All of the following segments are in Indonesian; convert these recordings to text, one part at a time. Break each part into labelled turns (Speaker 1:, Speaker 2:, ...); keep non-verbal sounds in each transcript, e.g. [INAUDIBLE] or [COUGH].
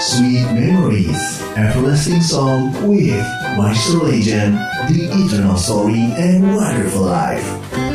Speaker 1: Sweet Memories, Everlasting Song with Maestro Legend, The Eternal Story and Wonderful Life.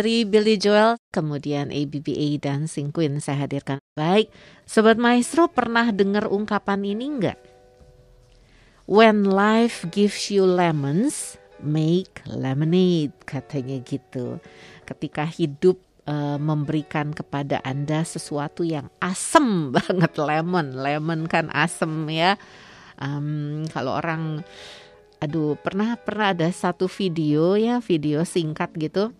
Speaker 2: Dari Billy Joel, kemudian ABBA Dancing Queen saya hadirkan. Baik, Sobat Maestro pernah dengar ungkapan ini enggak? When life gives you lemons, make lemonade, katanya gitu. Ketika hidup uh, memberikan kepada Anda sesuatu yang asem [LAUGHS] banget, lemon. Lemon kan asem ya. Um, kalau orang aduh pernah pernah ada satu video ya video singkat gitu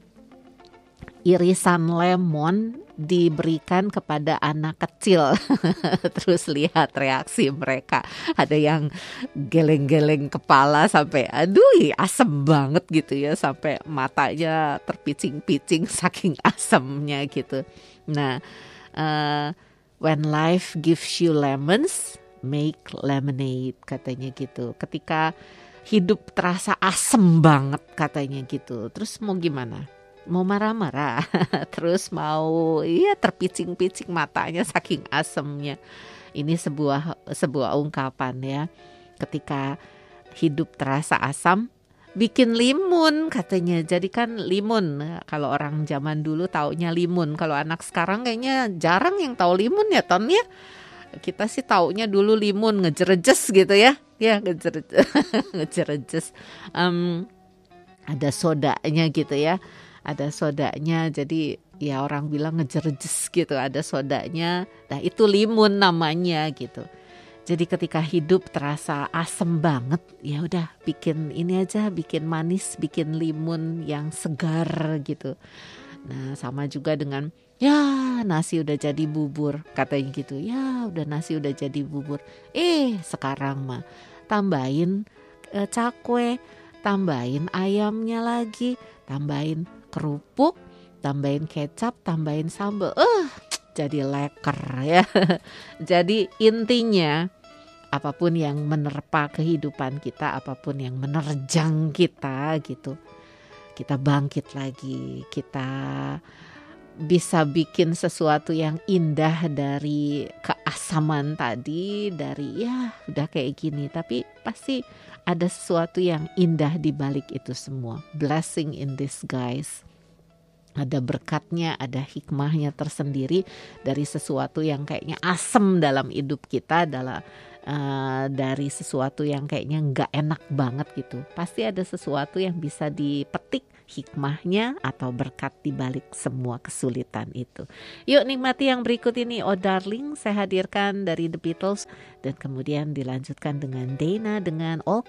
Speaker 2: irisan lemon diberikan kepada anak kecil. [LAUGHS] Terus lihat reaksi mereka. Ada yang geleng-geleng kepala sampai aduh asem banget gitu ya. Sampai matanya terpicing-picing [LAUGHS] saking asemnya gitu. Nah uh, when life gives you lemons make lemonade katanya gitu. Ketika hidup terasa asem banget katanya gitu. Terus mau gimana? Mau marah-marah, [LAUGHS] terus mau iya terpicing-picing matanya saking asemnya. Ini sebuah sebuah ungkapan ya. Ketika hidup terasa asam, bikin limun katanya. Jadi kan limun kalau orang zaman dulu taunya limun. Kalau anak sekarang kayaknya jarang yang tahu limun ya Ton ya. Kita sih taunya dulu limun ngejerejes gitu ya ya [LAUGHS] ngejerejes um, ada sodanya gitu ya ada sodanya. Jadi ya orang bilang ngejerejes gitu ada sodanya. Nah itu limun namanya gitu. Jadi ketika hidup terasa asem banget ya udah bikin ini aja bikin manis bikin limun yang segar gitu. Nah sama juga dengan ya nasi udah jadi bubur katanya gitu. Ya udah nasi udah jadi bubur. Eh sekarang mah tambahin e, cakwe, tambahin ayamnya lagi, tambahin kerupuk, tambahin kecap, tambahin sambal. Eh, uh, jadi leker ya. [LAUGHS] jadi intinya apa pun yang menerpa kehidupan kita, apa pun yang menerjang kita gitu. Kita bangkit lagi, kita bisa bikin sesuatu yang indah dari keasaman tadi dari ya udah kayak gini tapi pasti ada sesuatu yang indah di balik itu semua blessing in disguise ada berkatnya, ada hikmahnya tersendiri dari sesuatu yang kayaknya asem dalam hidup kita adalah uh, dari sesuatu yang kayaknya nggak enak banget gitu. Pasti ada sesuatu yang bisa dipetik hikmahnya atau berkat di balik semua kesulitan itu. Yuk nikmati yang berikut ini Oh Darling saya hadirkan dari The Beatles dan kemudian dilanjutkan dengan Dana dengan All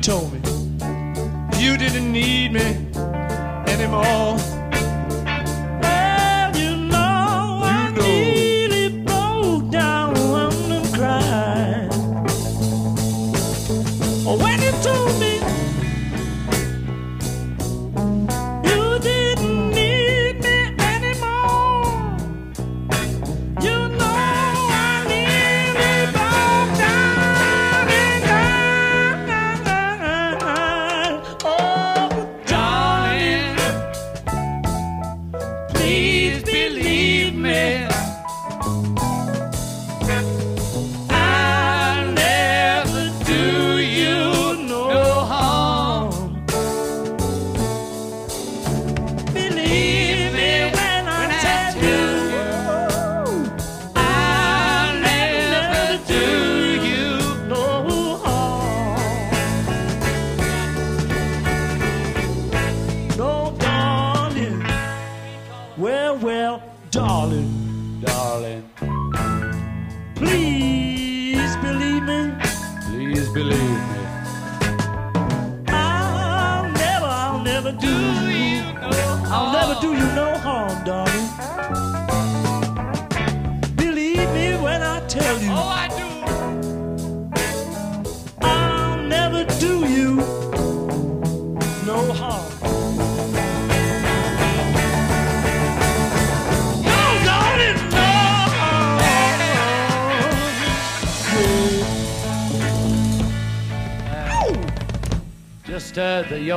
Speaker 3: told me.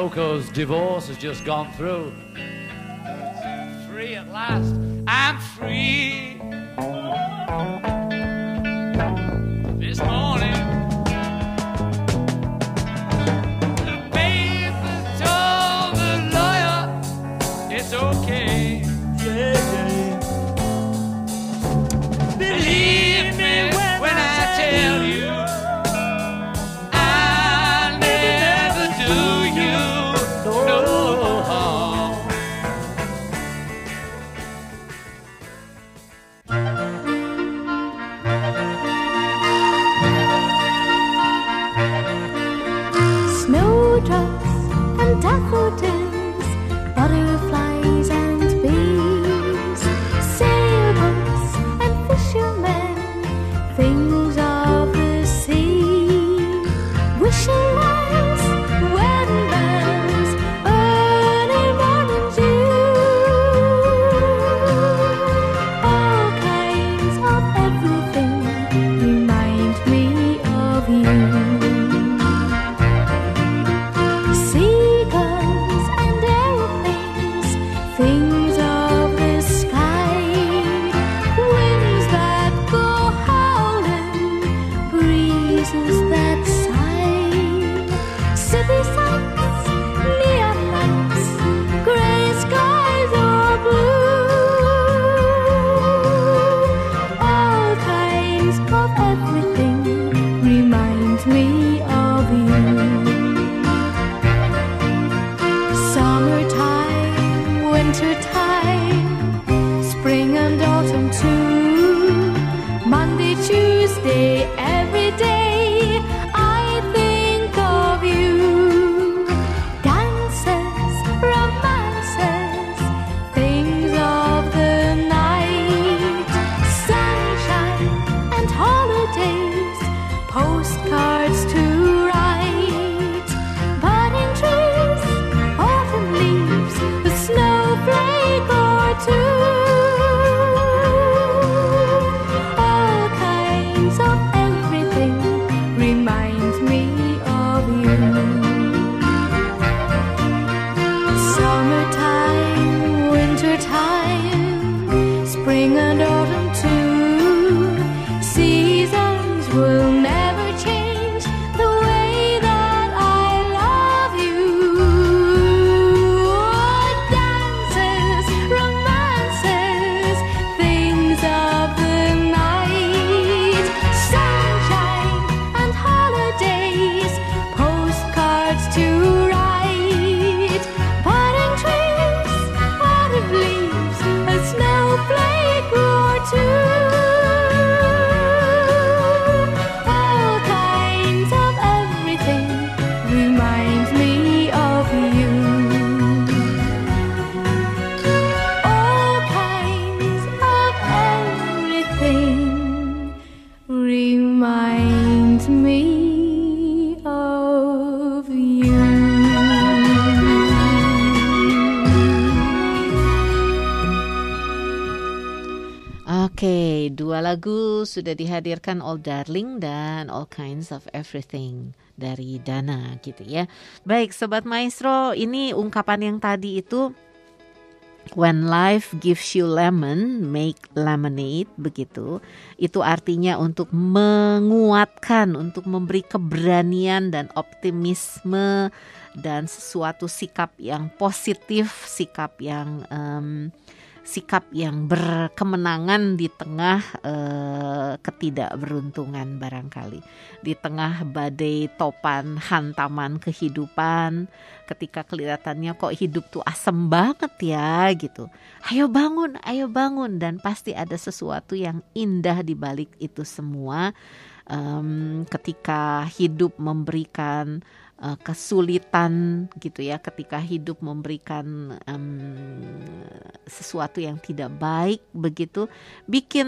Speaker 4: Yoko's divorce has just gone through. Free at last.
Speaker 2: lagu sudah dihadirkan All Darling dan All Kinds of Everything dari Dana gitu ya. Baik, sobat maestro, ini ungkapan yang tadi itu When life gives you lemon, make lemonade begitu. Itu artinya untuk menguatkan, untuk memberi keberanian dan optimisme dan sesuatu sikap yang positif, sikap yang um, sikap yang berkemenangan di tengah eh, ketidakberuntungan barangkali. Di tengah badai topan hantaman kehidupan ketika kelihatannya kok hidup tuh asem banget ya gitu. Ayo bangun ayo bangun. Dan pasti ada sesuatu yang indah di balik itu semua. Em, ketika hidup memberikan uh, kesulitan gitu ya ketika hidup memberikan em, sesuatu yang tidak baik begitu bikin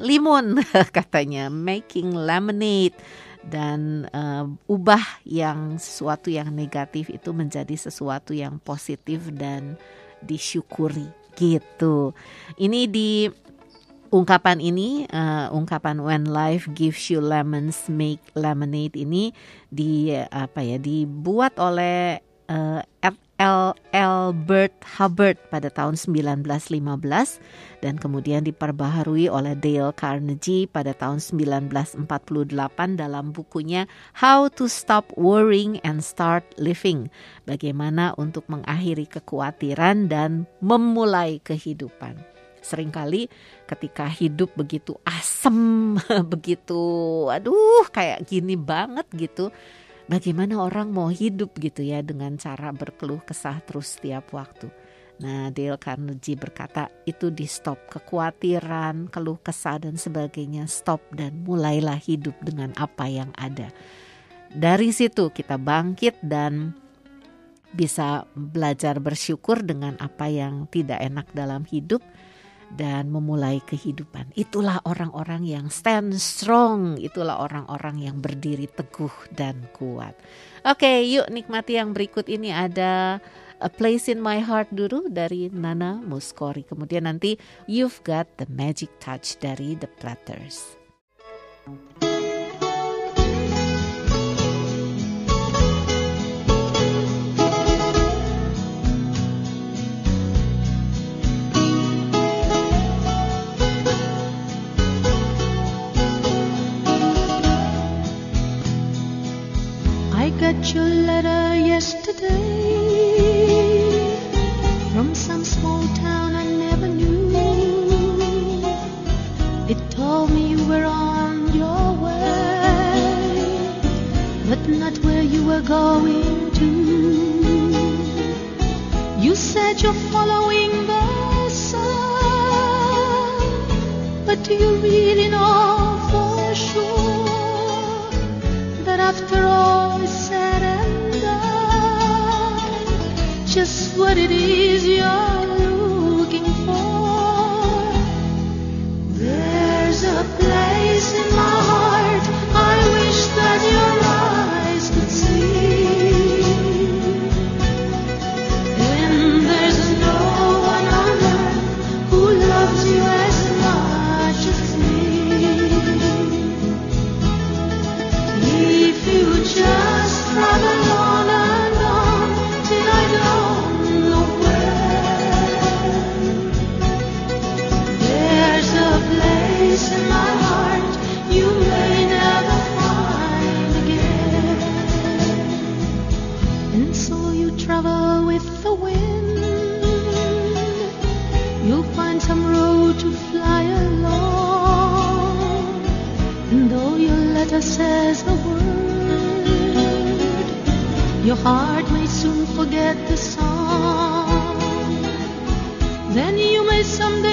Speaker 2: limun [LAUGHS] katanya making lemonade dan uh, ubah yang sesuatu yang negatif itu menjadi sesuatu yang positif dan disyukuri gitu. Ini di ungkapan ini, uh, ungkapan when life gives you lemons, make lemonade ini di apa ya dibuat oleh uh, L. Albert Hubbard pada tahun 1915 dan kemudian diperbaharui oleh Dale Carnegie pada tahun 1948 dalam bukunya How to Stop Worrying and Start Living. Bagaimana untuk mengakhiri kekhawatiran dan memulai kehidupan. Seringkali ketika hidup begitu asem, [LAUGHS] begitu aduh kayak gini banget gitu. Bagaimana orang mau hidup gitu ya dengan cara berkeluh kesah terus setiap waktu. Nah, Dale Carnegie berkata itu di stop kekhawatiran, keluh kesah dan sebagainya stop dan mulailah hidup dengan apa yang ada. Dari situ kita bangkit dan bisa belajar bersyukur dengan apa yang tidak enak dalam hidup dan memulai kehidupan. Itulah orang-orang yang stand strong, itulah orang-orang yang berdiri teguh dan kuat. Oke, yuk nikmati yang berikut ini ada A Place in My Heart dulu dari Nana Muskori. Kemudian nanti You've Got the Magic Touch dari The Platters.
Speaker 5: I got your letter yesterday from some small town I never knew. It told me you were on your way, but not where you were going to. You said you're following the sun, but do you really know for sure that after all what it is you're looking for? There's a place in my heart I wish that your your heart may soon forget the song. Then you may someday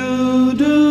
Speaker 6: Do, do,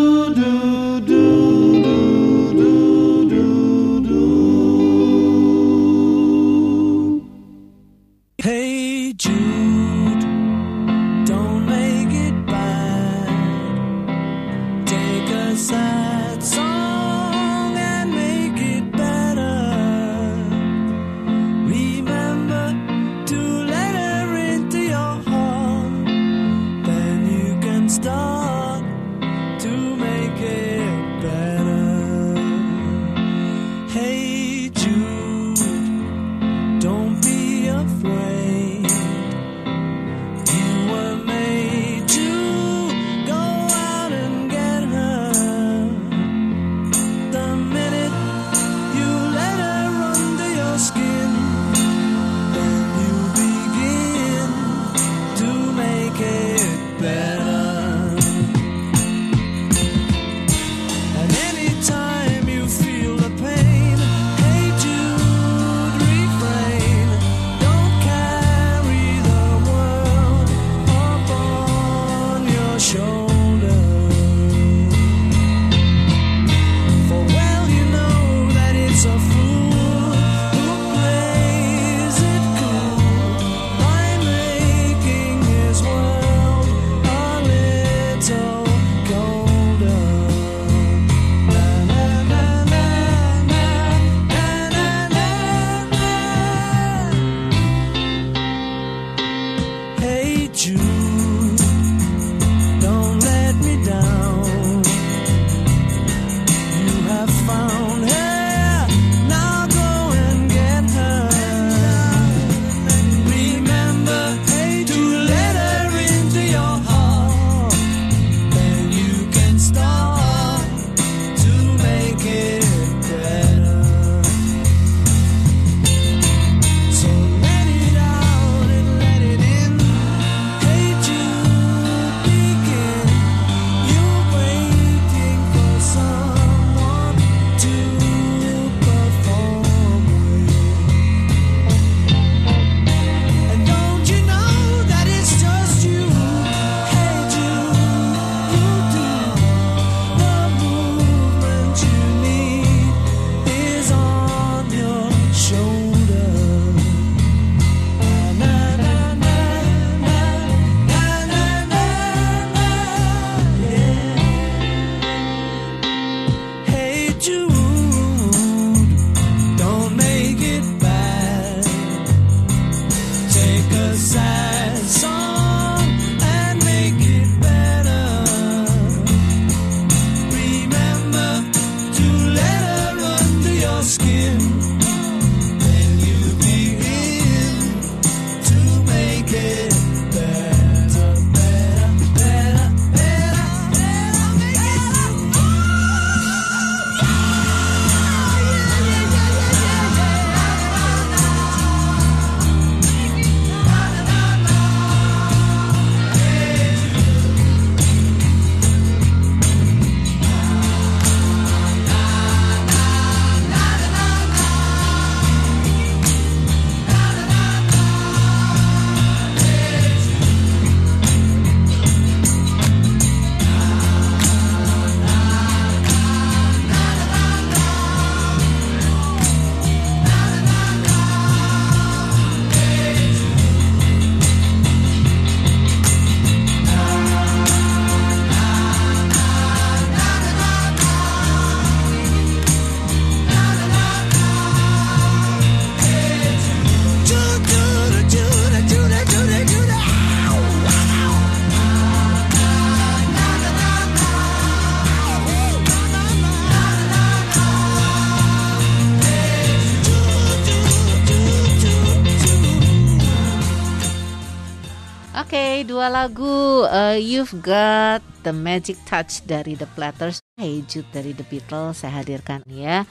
Speaker 2: dua lagu uh, You've Got The Magic Touch dari The Platters, Hey Jude dari The Beatles saya hadirkan ya.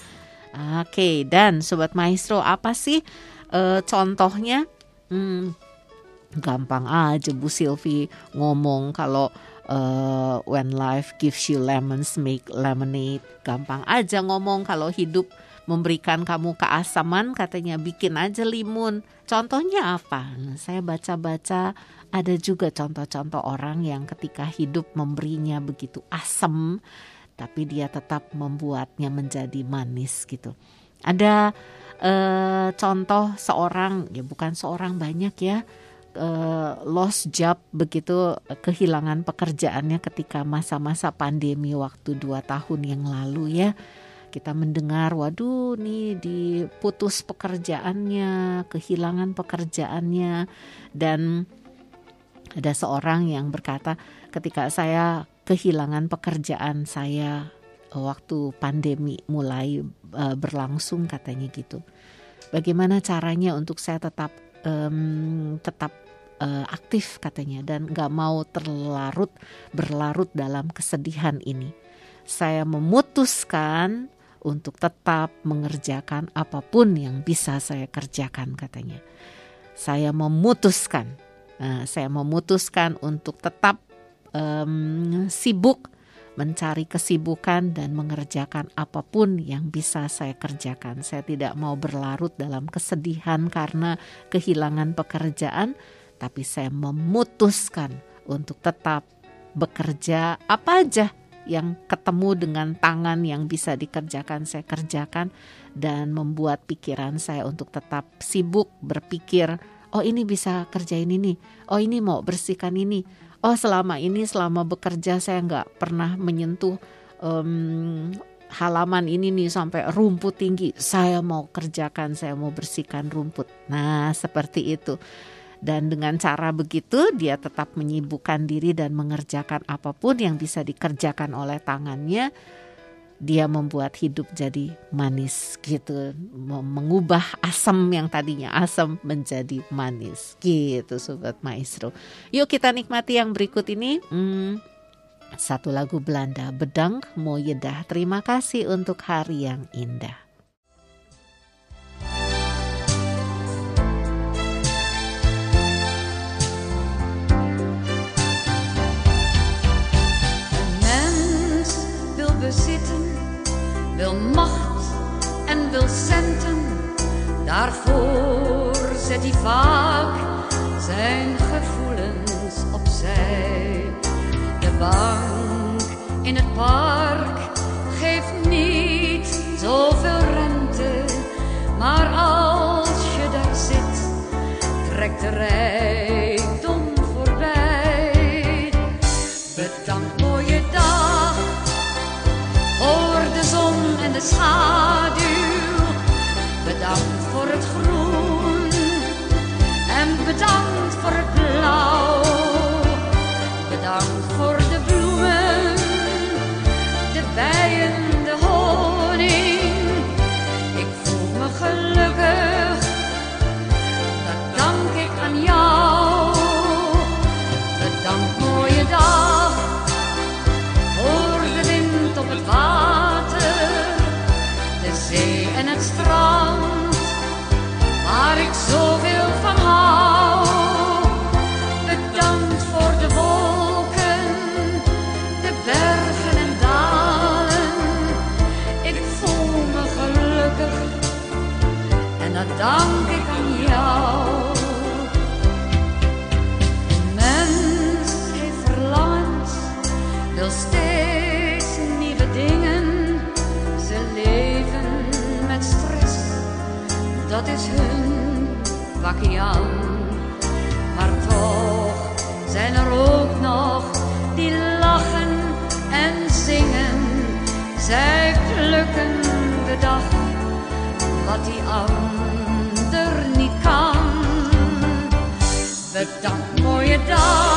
Speaker 2: Oke, dan Sobat Maestro apa sih uh, contohnya? Hmm, gampang aja Bu Silvi ngomong kalau uh, when life gives you lemons make lemonade. Gampang aja ngomong kalau hidup memberikan kamu keasaman katanya bikin aja limun. Contohnya apa? Saya baca-baca ada juga contoh-contoh orang yang ketika hidup memberinya begitu asam tapi dia tetap membuatnya menjadi manis gitu. Ada eh, contoh seorang ya bukan seorang banyak ya eh, lost job begitu kehilangan pekerjaannya ketika masa-masa pandemi waktu dua tahun yang lalu ya kita mendengar waduh nih diputus pekerjaannya kehilangan pekerjaannya. Dan ada seorang yang berkata ketika saya kehilangan pekerjaan saya eh, waktu pandemi mulai uh, berlangsung katanya gitu. Bagaimana caranya untuk saya tetap um, tetap uh, aktif katanya dan nggak mau terlarut berlarut dalam kesedihan ini? Saya memutuskan untuk tetap mengerjakan apa pun yang bisa saya kerjakan katanya. Saya memutuskan, uh, saya memutuskan untuk tetap um, sibuk mencari kesibukan dan mengerjakan apa pun yang bisa saya kerjakan. Saya tidak mau berlarut dalam kesedihan karena kehilangan pekerjaan, tapi saya memutuskan untuk tetap bekerja apa aja yang ketemu dengan tangan yang bisa dikerjakan saya kerjakan dan membuat pikiran saya untuk tetap sibuk berpikir oh ini bisa kerjain ini. Oh ini mau bersihkan ini. Oh selama ini selama bekerja saya nggak pernah menyentuh um, halaman ini nih sampai rumput tinggi. Saya mau kerjakan saya mau bersihkan rumput. Nah seperti itu dan dengan cara begitu dia tetap menyibukkan diri dan mengerjakan apa pun yang bisa dikerjakan oleh tangannya. Dia membuat hidup jadi manis gitu, mengubah asam yang tadinya asam menjadi manis gitu sobat maestro. Yuk kita nikmati yang berikut ini. Hmm, satu lagu Belanda, Bedang Moyedah. Terima kasih untuk hari yang indah.
Speaker 7: Wil macht en wil centen. Daarvoor zet hij vaak zijn gevoelens opzij. De bank in het park geeft niet zoveel rente, maar als je daar zit, trekt de rijkdom 草 is hun aan. Maar toch zijn er ook nog die lachen en zingen. Zij plukken de dag wat die ander niet kan. Bedankt mooie dag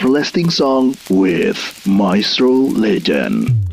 Speaker 8: Everlasting Song with Maestro Legend.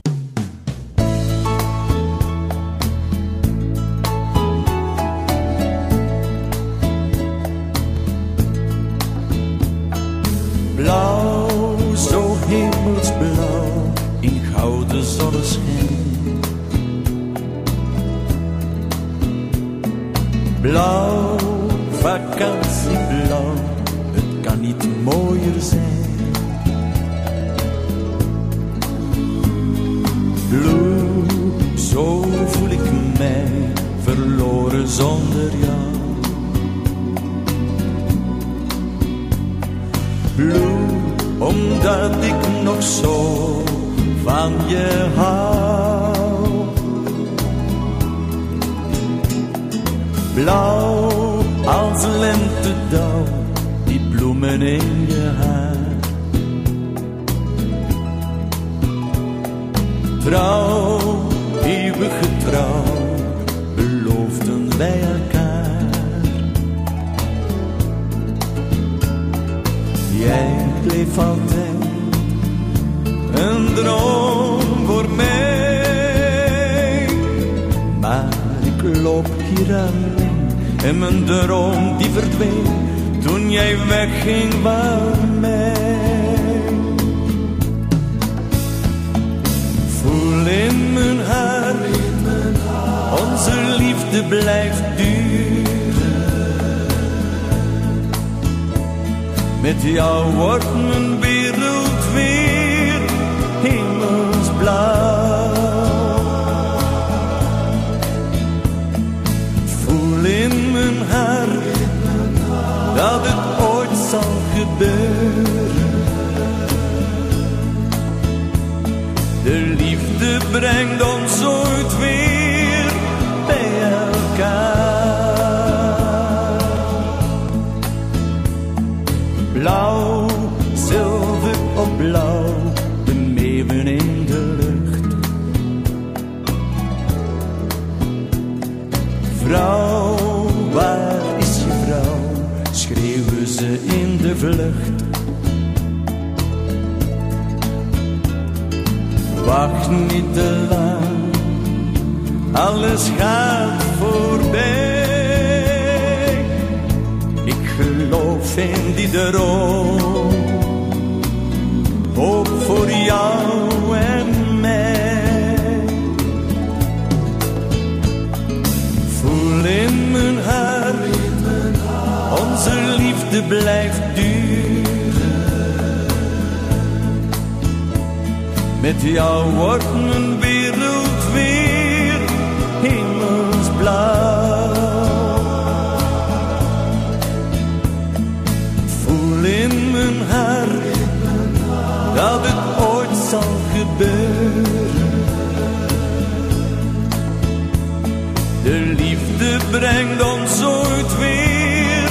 Speaker 9: liefde brengt ons ooit weer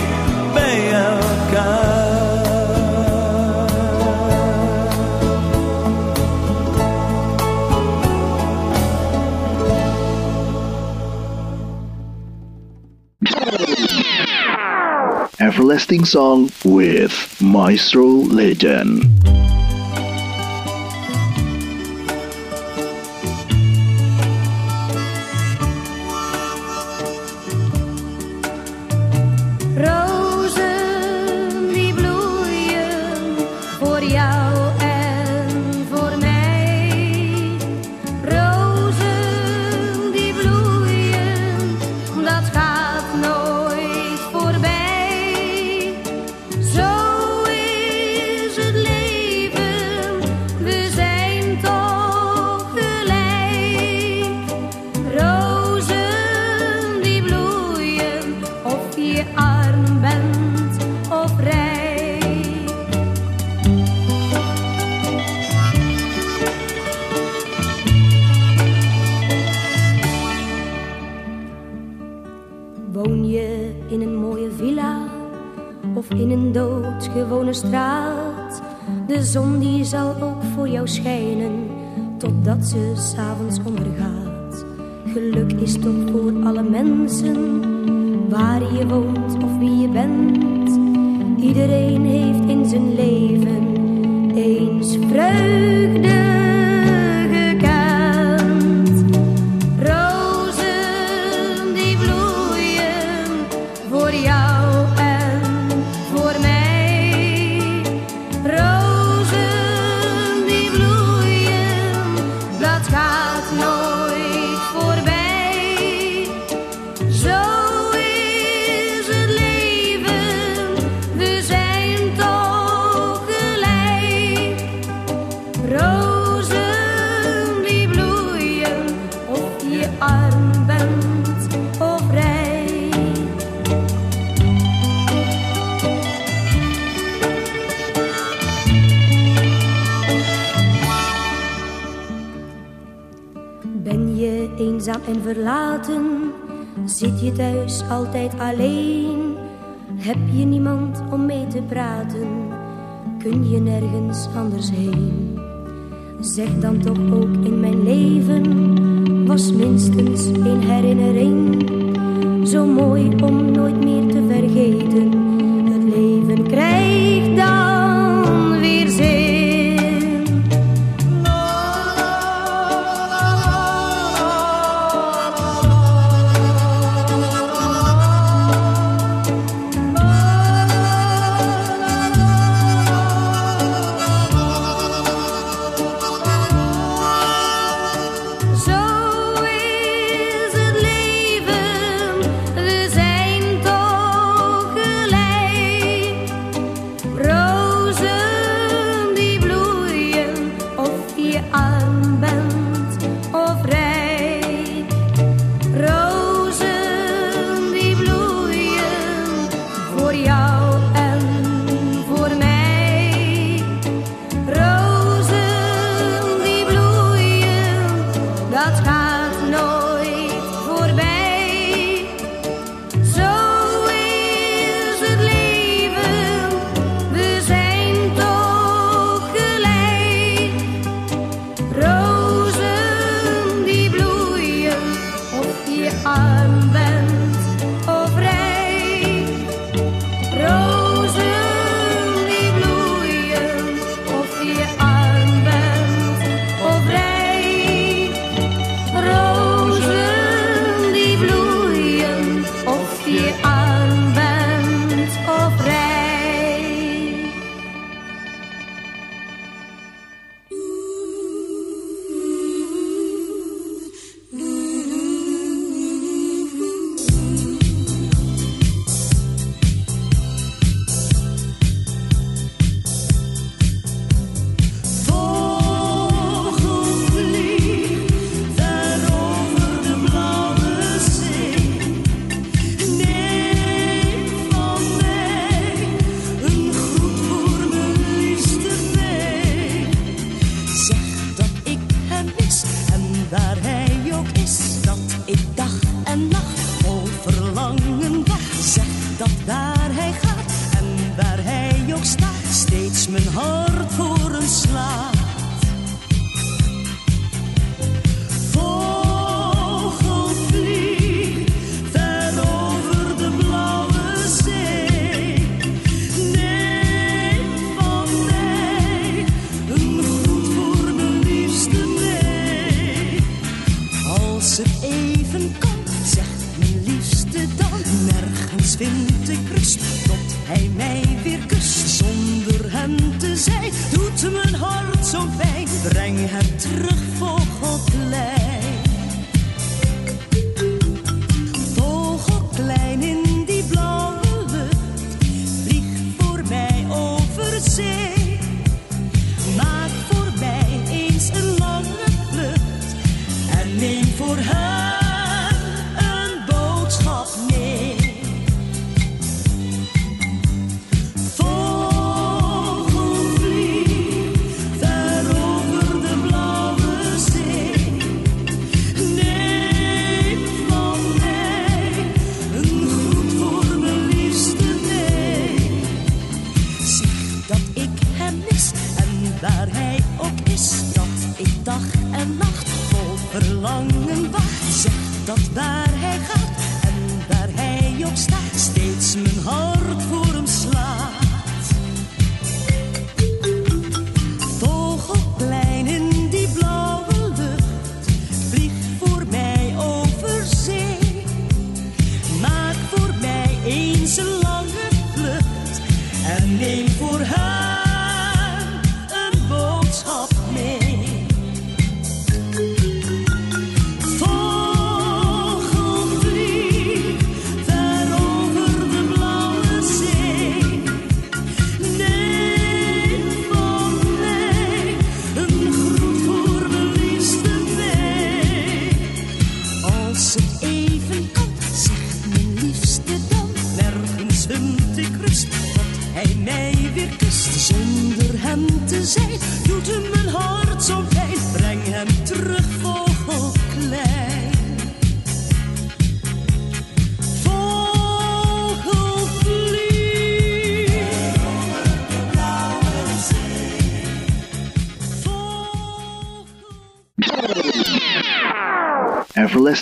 Speaker 9: bij elkaar.
Speaker 8: Everlasting Song with Maestro Legend.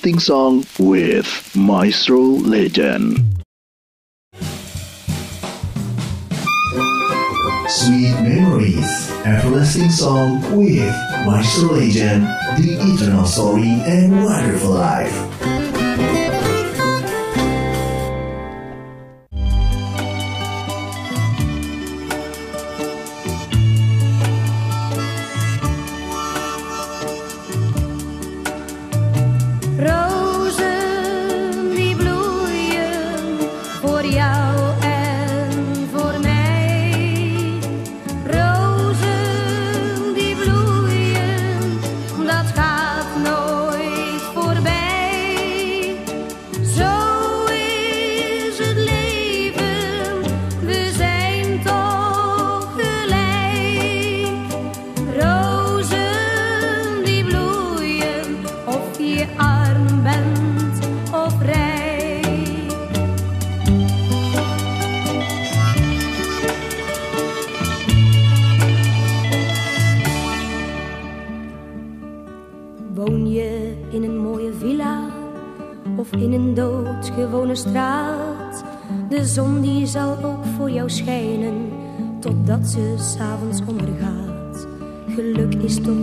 Speaker 10: uplifting song with Maestro Legend. Sweet Memories, Everlasting Song with Maestro Legend, The Eternal Story and Wonderful Life.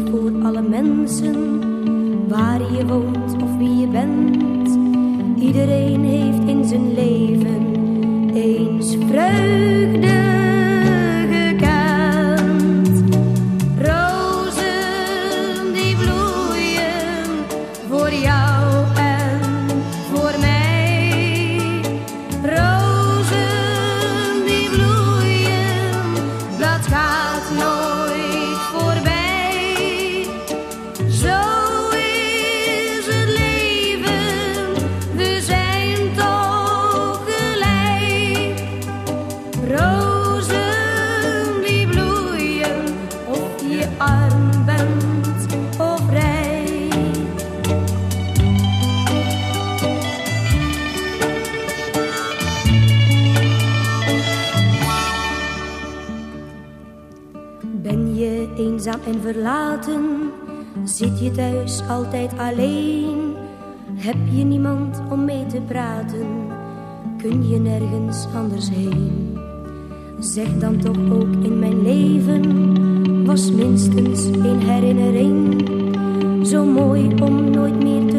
Speaker 11: voor alle mensen, waar je woont of wie je bent. Iedereen heeft in zijn leven een vreugde. eenzaam en verlaten? Zit je thuis altijd alleen? Heb je niemand om mee te praten? Kun je nergens anders heen? Zeg dan toch ook in mijn leven was minstens een herinnering. Zo mooi om nooit meer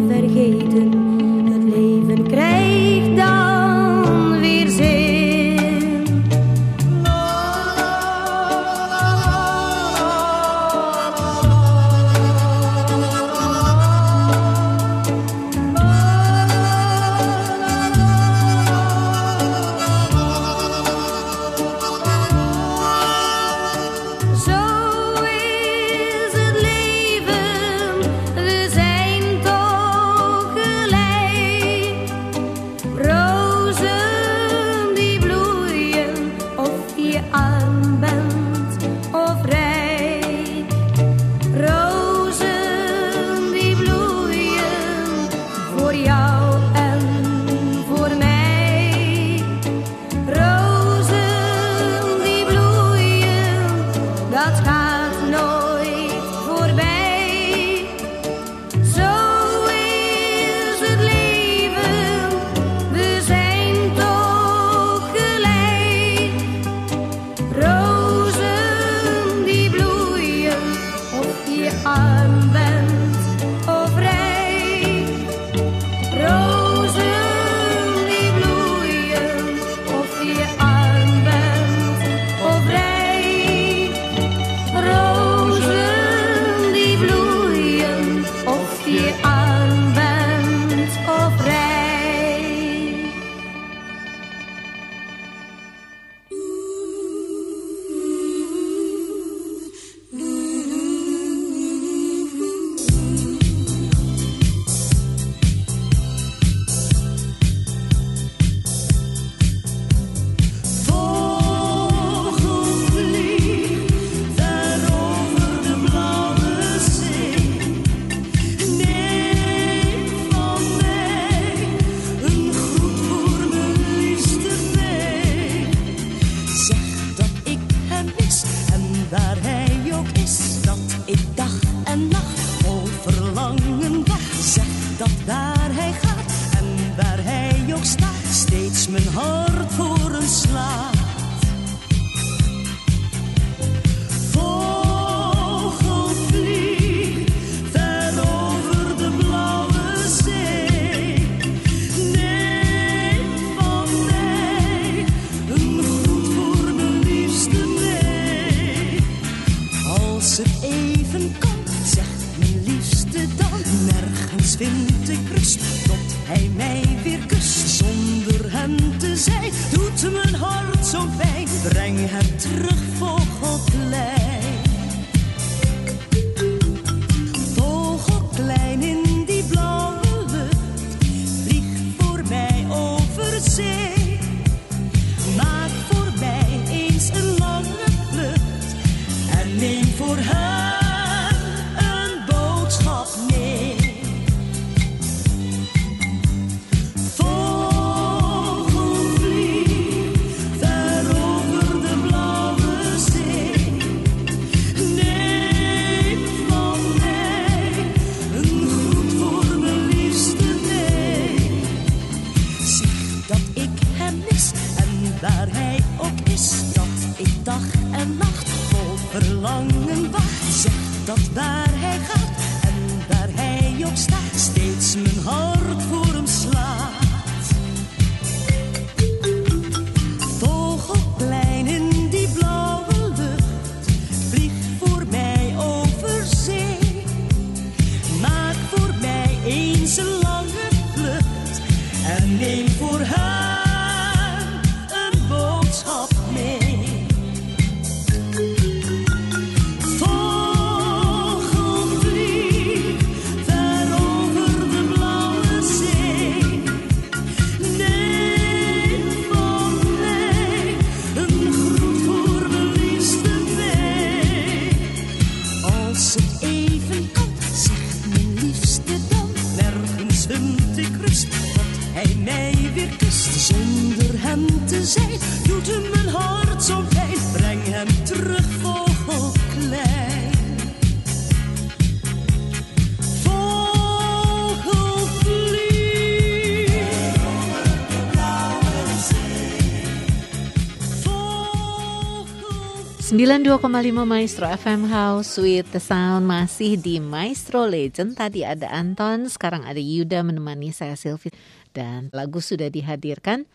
Speaker 2: 92,5 Maestro FM House with the Sound masih di Maestro Legend. Tadi ada Anton, sekarang ada Yuda menemani saya Sylvie dan lagu sudah dihadirkan.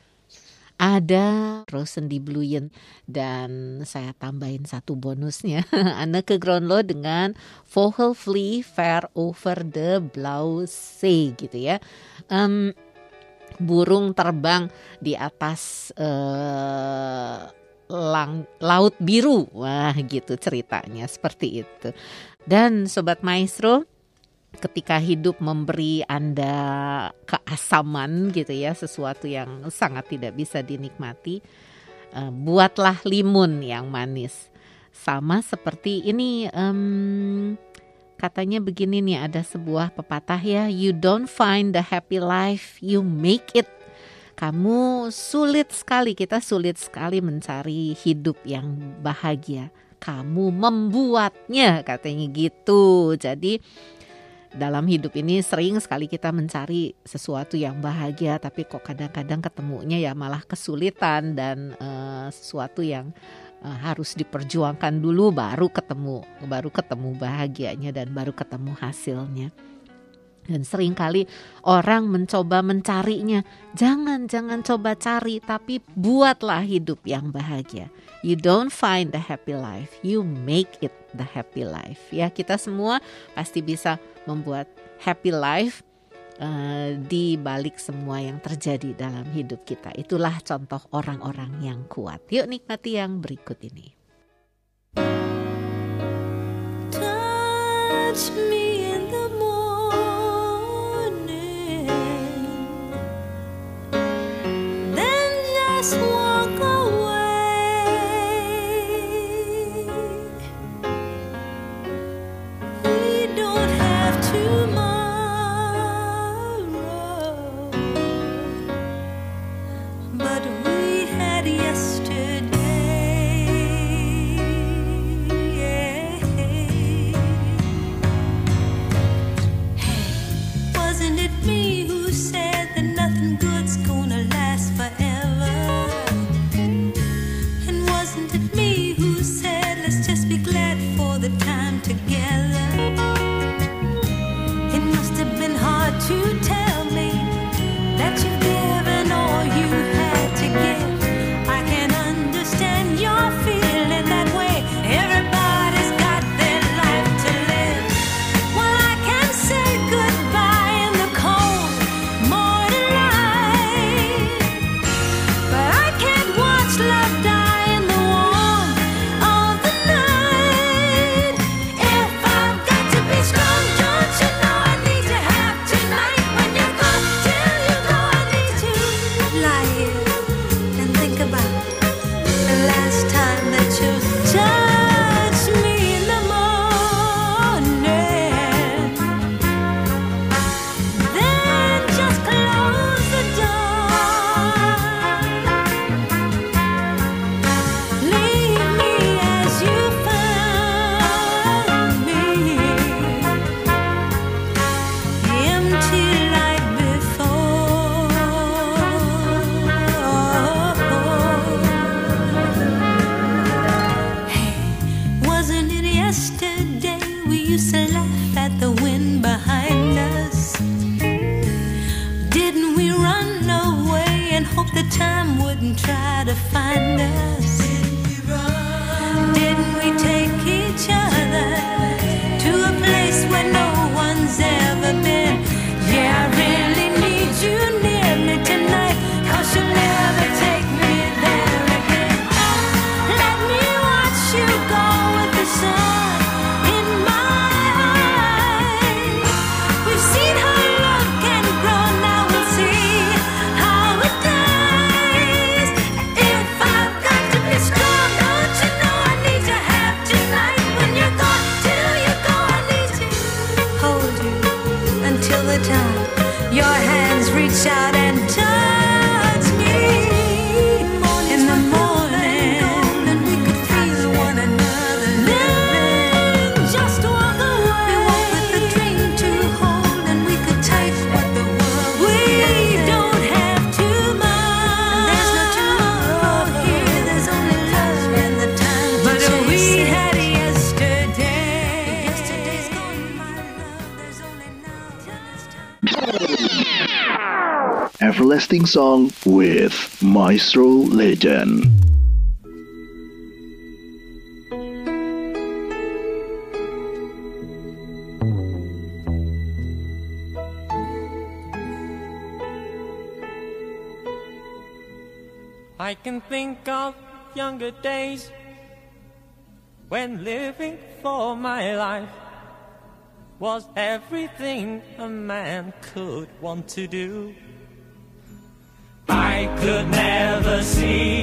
Speaker 2: Ada Rosen di Bluyen dan saya tambahin satu bonusnya. [LAUGHS] Anneke Gronlo dengan Vogelfly Fair Over the Blue Sea gitu ya. Em, burung terbang di atas eh, lang, laut biru. Wah, gitu ceritanya seperti itu. Dan sobat maestro, ketika hidup memberi Anda keasaman gitu ya, sesuatu yang sangat tidak bisa dinikmati, eh, buatlah limun yang manis. Sama seperti ini em, katanya begini nih ada sebuah pepatah ya, you don't find the happy life, you make it kamu sulit sekali, kita sulit sekali mencari hidup yang bahagia. Kamu membuatnya, katanya gitu. Jadi dalam hidup ini sering sekali kita mencari sesuatu yang bahagia, tapi kok kadang-kadang ketemunya ya malah kesulitan dan eh, sesuatu yang eh, harus diperjuangkan dulu baru ketemu, baru ketemu bahagianya dan baru ketemu hasilnya. Dan sering kali orang mencoba mencarinya. Jangan, jangan coba cari, tapi buatlah hidup yang bahagia. You don't find the happy life, you make it the happy life. Ya, kita semua pasti bisa membuat happy life eh, di balik semua yang terjadi dalam hidup kita. Itulah contoh orang-orang yang kuat. Yuk nikmati yang berikut ini.
Speaker 12: Touch me
Speaker 13: song with Maestro Legend.
Speaker 3: I can think of younger days when living for my life was everything a man could want to do could never see.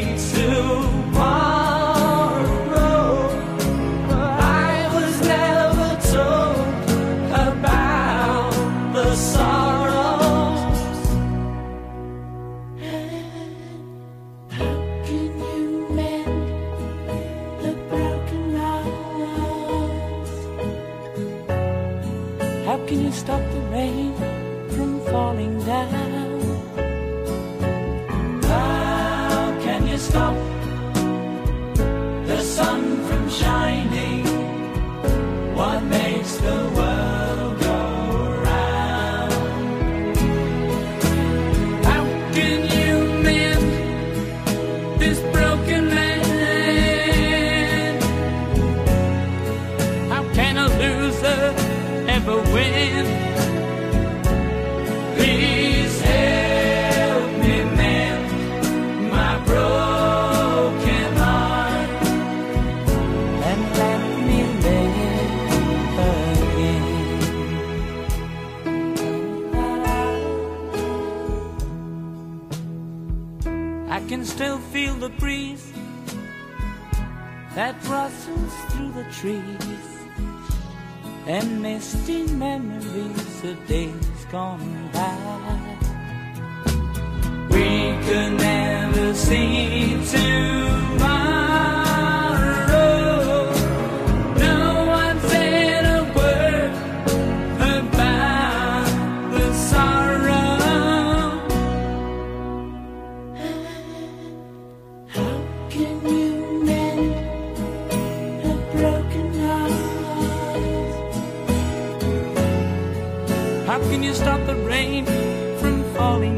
Speaker 3: You stop the rain from falling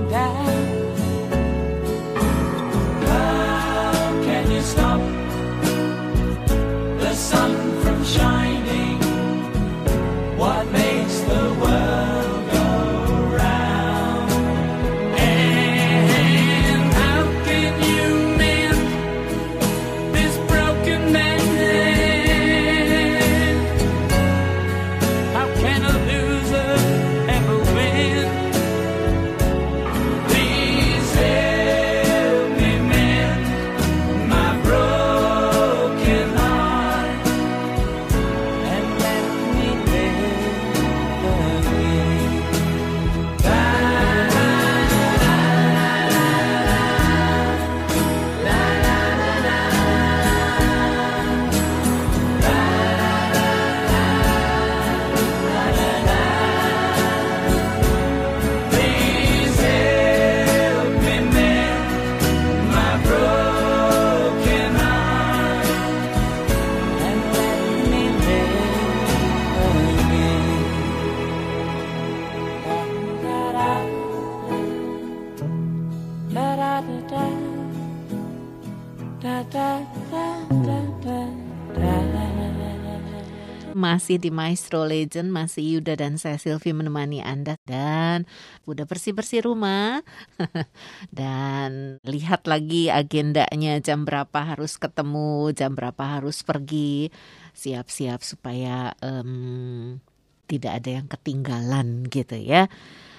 Speaker 2: Masih di Maestro Legend, masih Yuda dan saya Silvi menemani Anda dan udah bersih-bersih rumah [LAUGHS] dan lihat lagi agendanya jam berapa harus ketemu, jam berapa harus pergi, siap-siap supaya em, tidak ada yang ketinggalan gitu ya.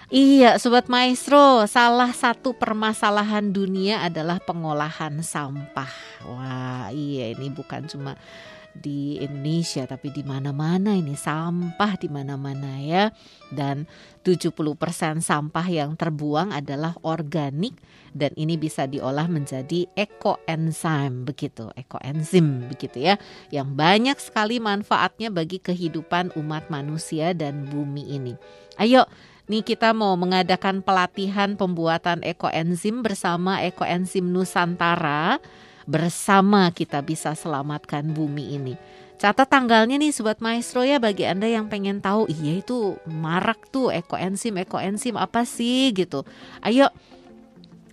Speaker 2: Iya, Sobat Maestro, salah satu permasalahan dunia adalah pengolahan sampah. Wah, iya ini bukan cuma di Indonesia tapi di mana-mana ini sampah di mana-mana ya. Dan 70% sampah yang terbuang adalah organik dan ini bisa diolah menjadi ekoenzim begitu, ekoenzim begitu ya. Yang banyak sekali manfaatnya bagi kehidupan umat manusia dan bumi ini. Ayo Nih kita mau mengadakan pelatihan pembuatan ekoenzim bersama Ekoenzim Nusantara bersama kita bisa selamatkan bumi ini. Catat tanggalnya nih Sobat Maestro ya bagi Anda yang pengen tahu iya itu marak tuh ekoenzim ekoenzim apa sih gitu. Ayo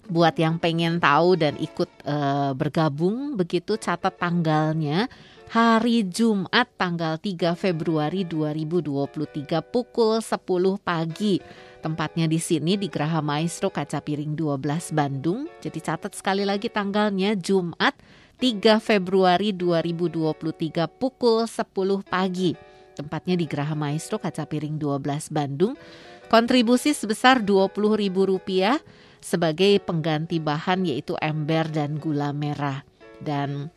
Speaker 2: buat yang pengen tahu dan ikut eh, bergabung begitu catat tanggalnya hari Jumat tanggal 3 Februari 2023 pukul 10 pagi. Tempatnya di sini di Geraha Maestro Kaca Piring 12 Bandung. Jadi catat sekali lagi tanggalnya Jumat 3 Februari 2023 pukul 10 pagi. Tempatnya di Geraha Maestro Kaca Piring 12 Bandung. Kontribusi sebesar Rp20.000 sebagai pengganti bahan yaitu ember dan gula merah. Dan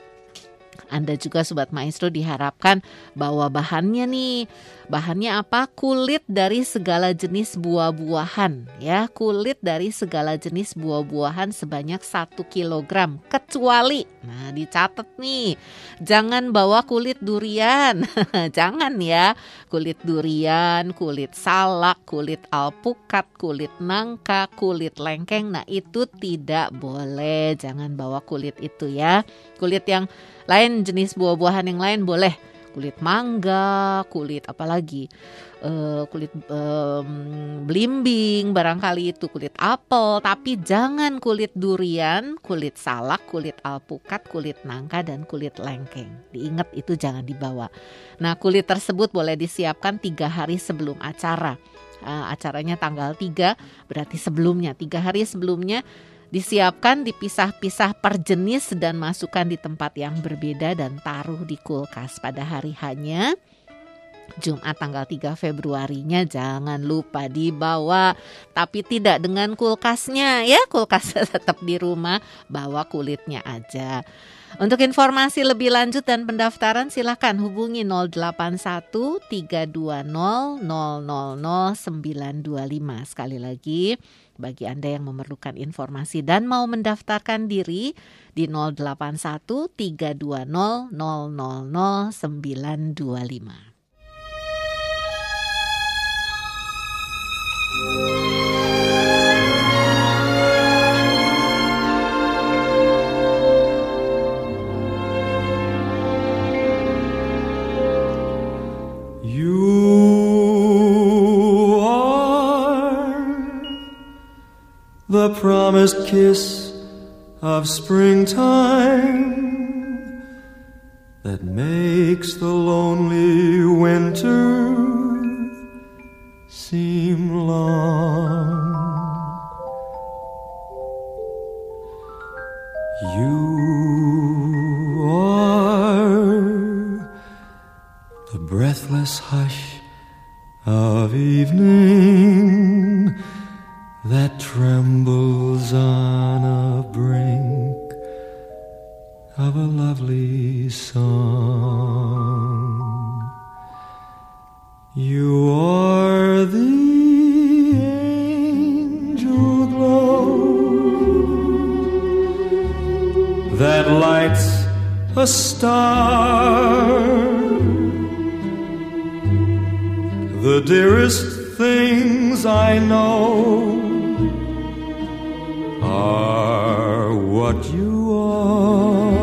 Speaker 2: anda juga Sobat Maestro diharapkan bawa bahannya nih. Bahannya apa? Kulit dari segala jenis buah-buahan ya. Kulit dari segala jenis buah-buahan sebanyak 1 kg kecuali. Nah, dicatat nih. Jangan bawa kulit durian. [LAUGHS] Jangan ya. Kulit durian, kulit salak, kulit alpukat, kulit nangka, kulit lengkeng. Nah, itu tidak boleh. Jangan bawa kulit itu ya. Kulit yang lain jenis buah-buahan yang lain boleh kulit mangga, kulit apalagi uh, kulit um, belimbing, barangkali itu kulit apel, tapi jangan kulit durian, kulit salak, kulit alpukat, kulit nangka dan kulit lengkeng. Diingat itu jangan dibawa. Nah kulit tersebut boleh disiapkan tiga hari sebelum acara. Uh, acaranya tanggal 3 berarti sebelumnya tiga hari sebelumnya Disiapkan dipisah-pisah per jenis dan masukkan di tempat yang berbeda dan taruh di kulkas pada hari hanya Jumat tanggal 3 Februarinya jangan lupa dibawa tapi tidak dengan kulkasnya ya kulkasnya [LAUGHS] tetap di rumah bawa kulitnya aja. Untuk informasi lebih lanjut dan pendaftaran silahkan hubungi 081 320 000 925 sekali lagi bagi Anda yang memerlukan informasi dan mau mendaftarkan diri di 081 320 000 925.
Speaker 14: the promised kiss of springtime that makes the lonely winter seem long. You are the breathless hush of evening that trembles on a brink of a lovely song. You are the angel glow that lights a star. The dearest things I know are what you are.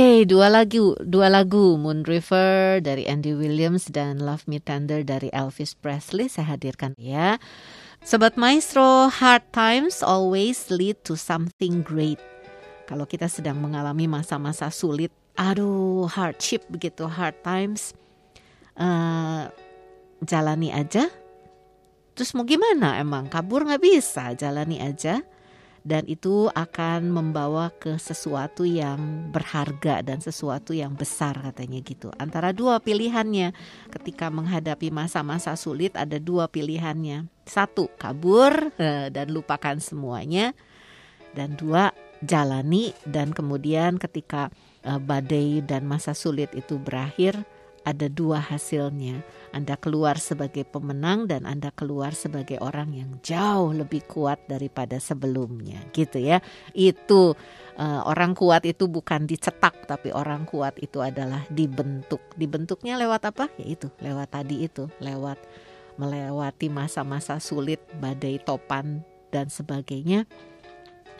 Speaker 2: Oke, dua lagu, dua lagu Moon River dari Andy Williams dan Love Me Tender dari Elvis Presley saya hadirkan ya. Sobat Maestro, hard times always lead to something great. Kalau kita sedang mengalami masa-masa sulit, aduh hardship begitu, hard times, eh, jalani aja. Terus mau gimana emang? Kabur nggak bisa, jalani aja dan itu akan membawa ke sesuatu yang berharga dan sesuatu yang besar katanya gitu. Antara dua pilihannya ketika menghadapi masa-masa sulit ada dua pilihannya. Satu, kabur eh, dan lupakan semuanya. Dan dua, jalani dan kemudian ketika eh, badai dan masa sulit itu berakhir ada dua hasilnya. Anda keluar sebagai pemenang dan Anda keluar sebagai orang yang jauh lebih kuat daripada sebelumnya, gitu ya. Itu eh, orang kuat itu bukan dicetak, tapi orang kuat itu adalah dibentuk. Dibentuknya lewat apa? Yaitu lewat tadi itu, lewat melewati masa-masa sulit, badai topan dan sebagainya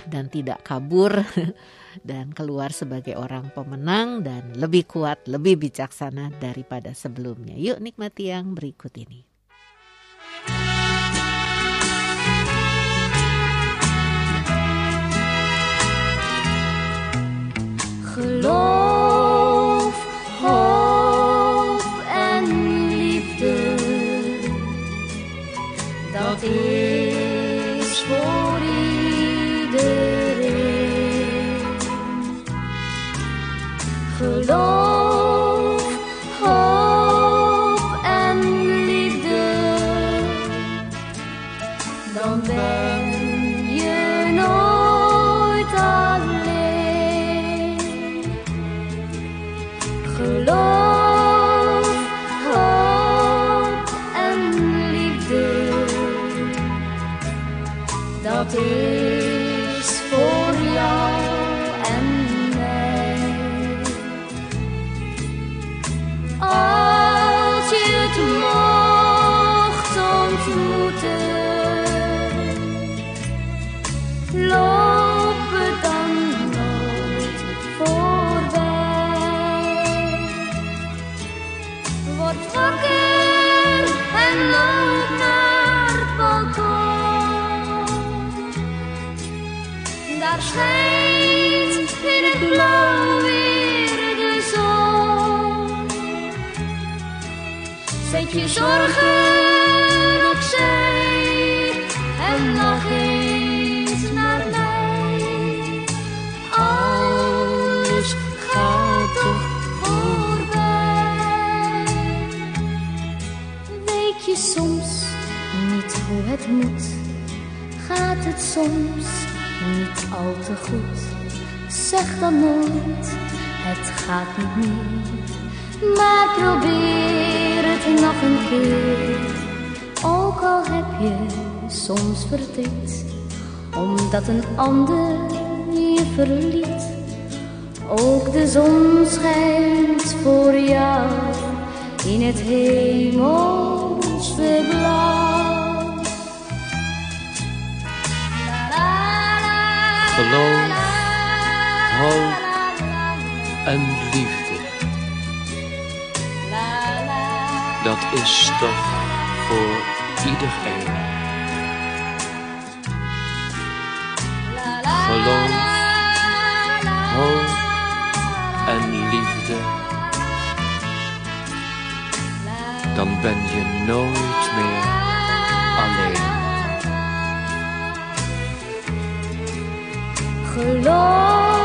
Speaker 2: dan tidak kabur [LAUGHS] dan keluar sebagai orang pemenang dan lebih kuat, lebih bijaksana daripada sebelumnya. Yuk nikmati yang berikut ini.
Speaker 11: Geloof, zorgen opzij en lach eens naar mij. Alles gaat toch voorbij. Weet je soms niet hoe het moet? Gaat het soms niet al te goed? Zeg dan nooit, het gaat niet meer. Maar probeer het nog een keer. Ook al heb je soms verdriet, omdat een ander je verliet. Ook de zon schijnt voor jou in het hemelse blauw.
Speaker 4: Geloof, hoop en liefde. Dat is toch voor iedereen. Geloof, hoop en liefde. Dan ben je nooit meer alleen.
Speaker 11: Geloof,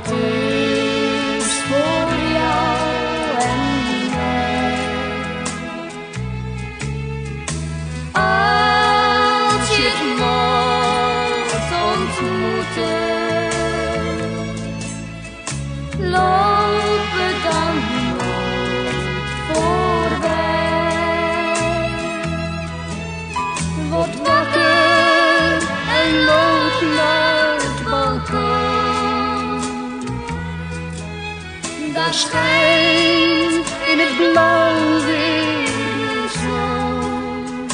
Speaker 11: party. Schijnt in het blauw weer zon.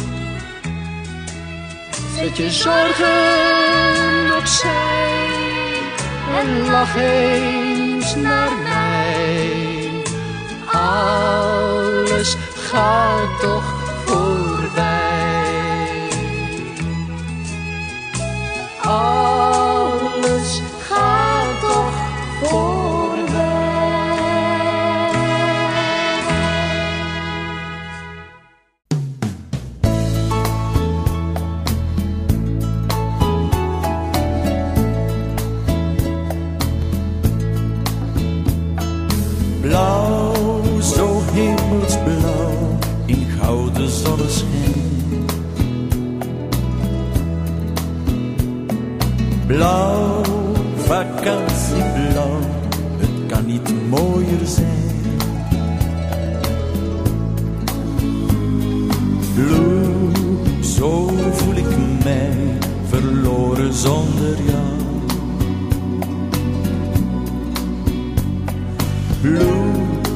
Speaker 11: Zet je zorgen opzij en lach eens naar mij. Alles gaat toch
Speaker 8: zonder jou. Blue,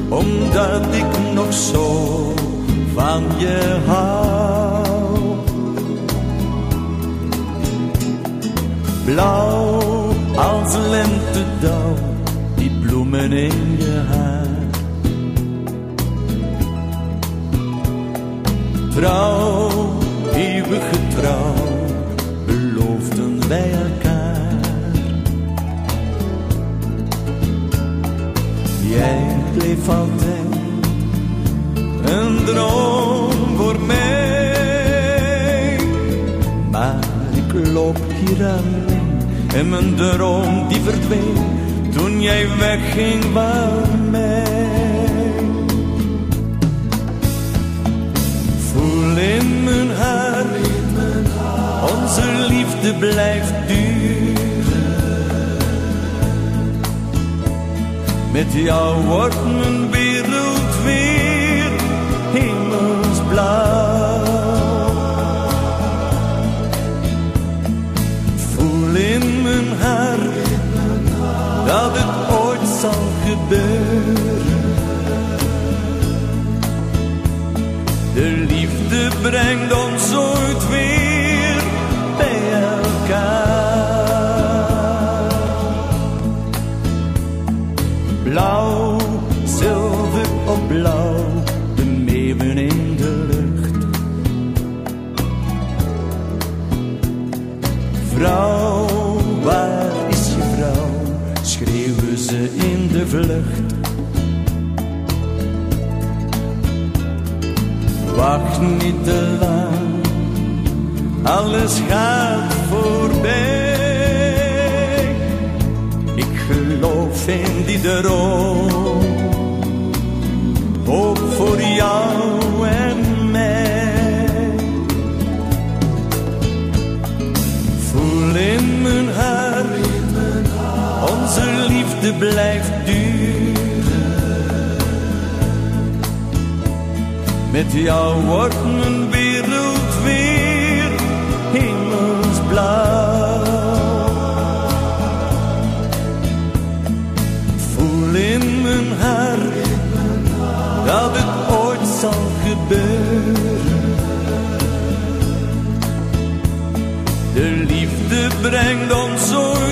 Speaker 8: omdat ik nog zo van je hou. Blauw als lentedauw, die bloemen in je haar. Trouw, eeuwige trouw, wij elkaar. Jij bleef altijd een droom voor mij. Maar ik loop hier alleen en mijn droom die verdween toen jij wegging van mij. Voel in mijn liefde blijft duren. Met jou wordt mijn wereld weer hemelsblauw. Voel in mijn hart dat het ooit zal gebeuren. De liefde brengt ons ooit weer. Blauw, zilver op blauw, de meeuwen in de lucht. Vrouw, waar is je vrouw? Schreeuwen ze in de vlucht. Wacht niet te lang, alles gaat voorbij. Ik geloof in die droom, hoop voor jou en mij. Voel in mijn hart, onze liefde blijft duur. Met jou wordt blauw. Voel in mijn hart dat het ooit zal gebeuren. De liefde brengt ons zo.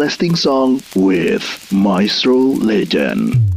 Speaker 13: Everlasting Song with Maestro Legend.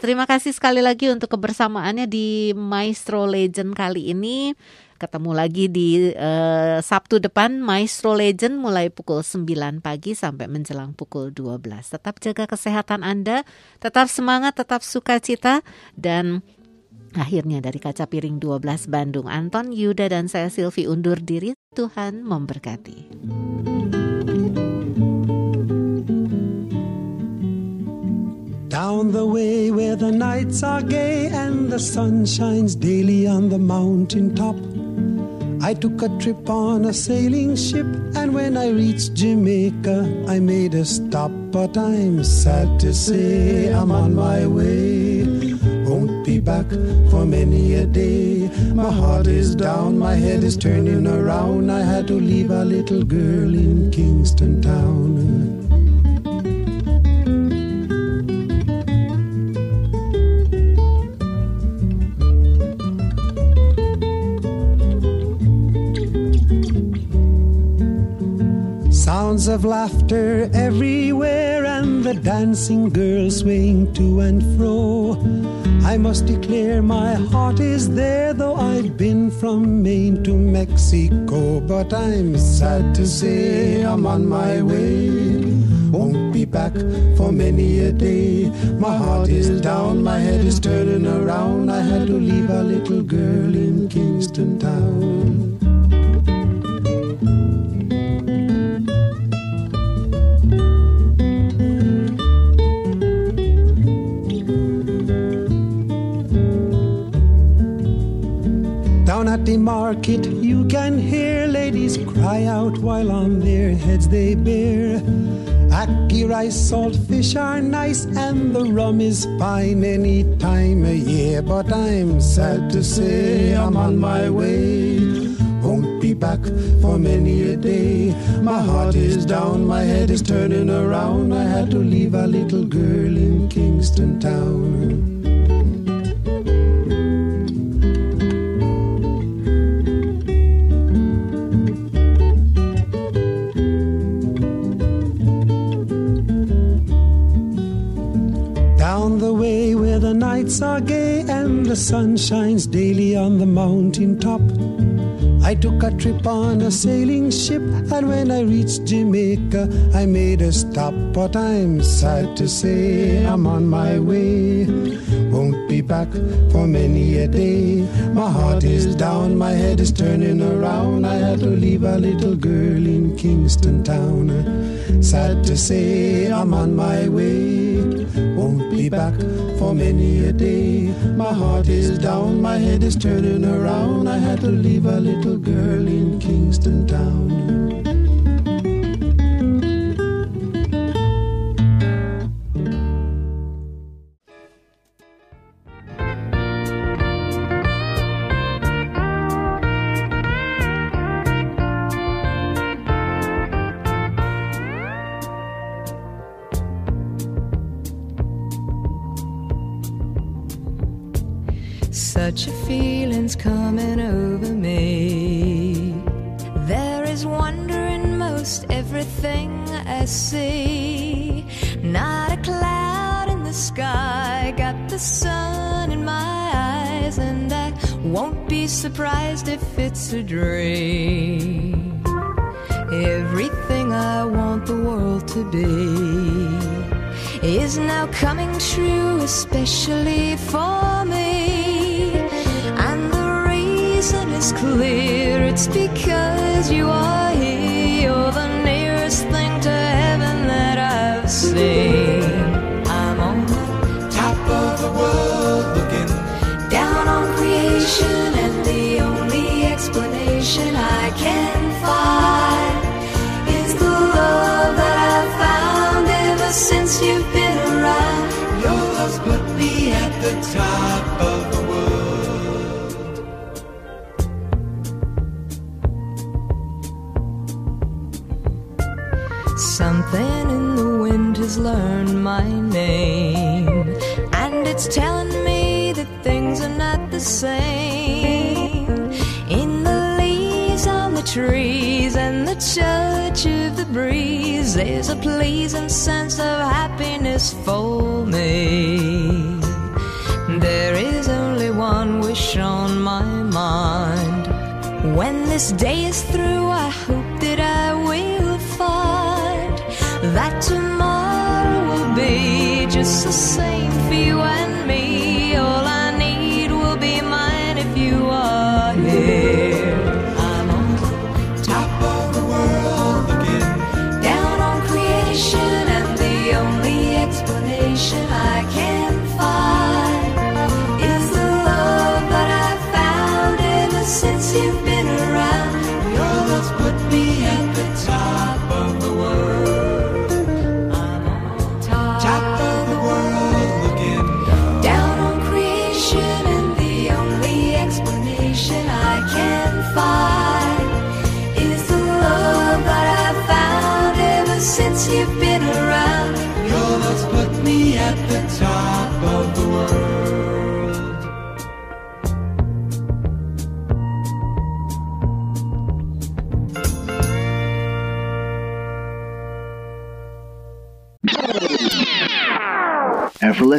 Speaker 2: terima kasih sekali lagi untuk kebersamaannya di Maestro Legend kali ini. Ketemu lagi di uh, Sabtu depan Maestro Legend mulai pukul 9 pagi sampai menjelang pukul 12. Tetap jaga kesehatan Anda, tetap semangat, tetap sukacita dan Akhirnya dari kaca piring 12 Bandung, Anton Yuda dan saya Silvi undur diri. Tuhan memberkati.
Speaker 15: Down the way where the nights are gay and the sun shines daily on the mountain top. I took a trip on a sailing ship, and when I reached Jamaica, I made a stop. But I'm sad to say I'm on my way. Won't be back for many a day. My heart is down, my head is turning around. I had to leave a little girl in Kingston Town. Sounds of laughter everywhere, and the dancing girls swing to and fro. I must declare my heart is there, though I've been from Maine to Mexico. But I'm sad to say I'm on my way. Won't be back for many a day. My heart is down, my head is turning around. I had to leave a little girl in Kingston Town. At the market, you can hear ladies cry out while on their heads they bear. Ackee rice, salt fish are nice, and the rum is fine any time of year. But I'm sad to say I'm on my way. Won't be back for many a day. My heart is down, my head is turning around. I had to leave a little girl in Kingston Town. Nights are gay and the sun shines daily on the mountain top. I took a trip on a sailing ship, and when I reached Jamaica, I made a stop. But I'm sad to say I'm on my way. Won't be back for many a day. My heart is down, my head is turning around. I had to leave a little girl in Kingston Town. Sad to say I'm on my way. Won't be back for many a day. My heart is down, my head is turning around. I had to leave a little girl in Kingston Town.
Speaker 7: Dream. Everything I want the world to be is now coming true, especially for me. And the reason is clear it's because top of the world. Something in the wind has learned my name, and it's telling me that things are not the same. In the leaves on the trees and the touch of the breeze, there's a pleasing sense of happiness for me. There is only one wish on my mind. When this day is through, I hope that I will find that tomorrow will be just the same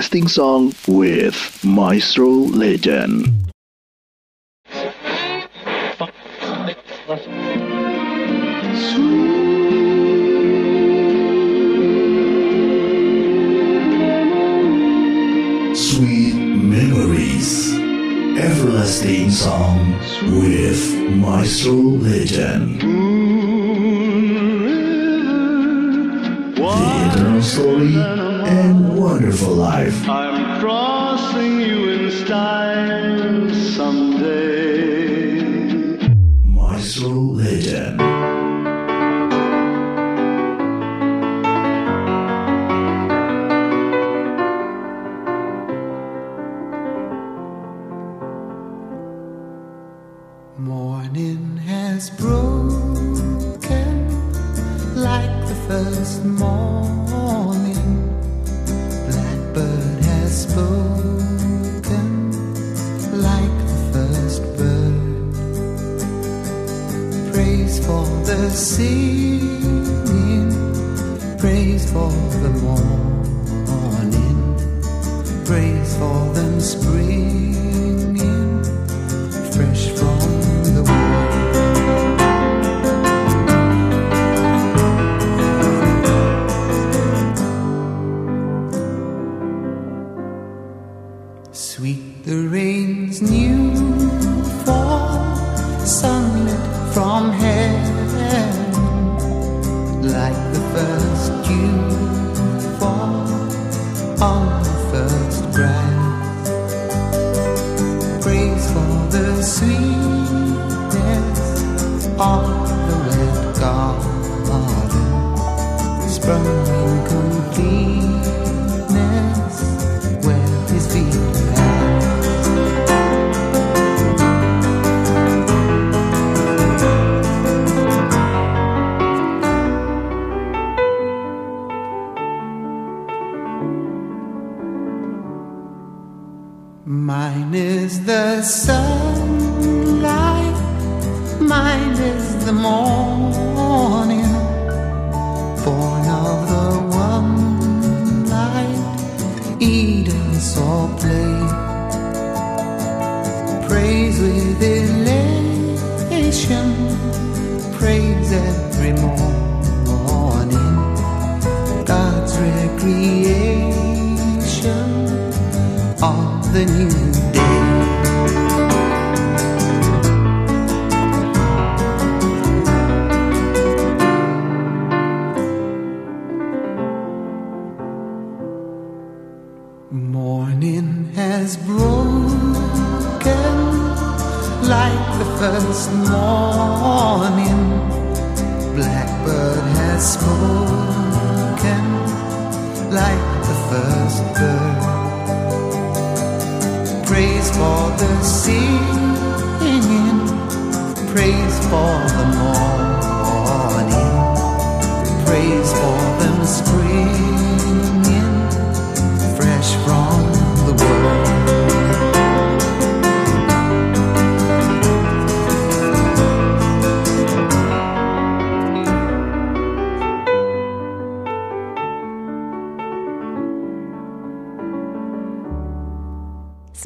Speaker 10: everlasting song with Maestro Legend. Sweet memories, everlasting song with Maestro Legend. The eternal story and wonderful life.
Speaker 16: I'm crossing you in style someday.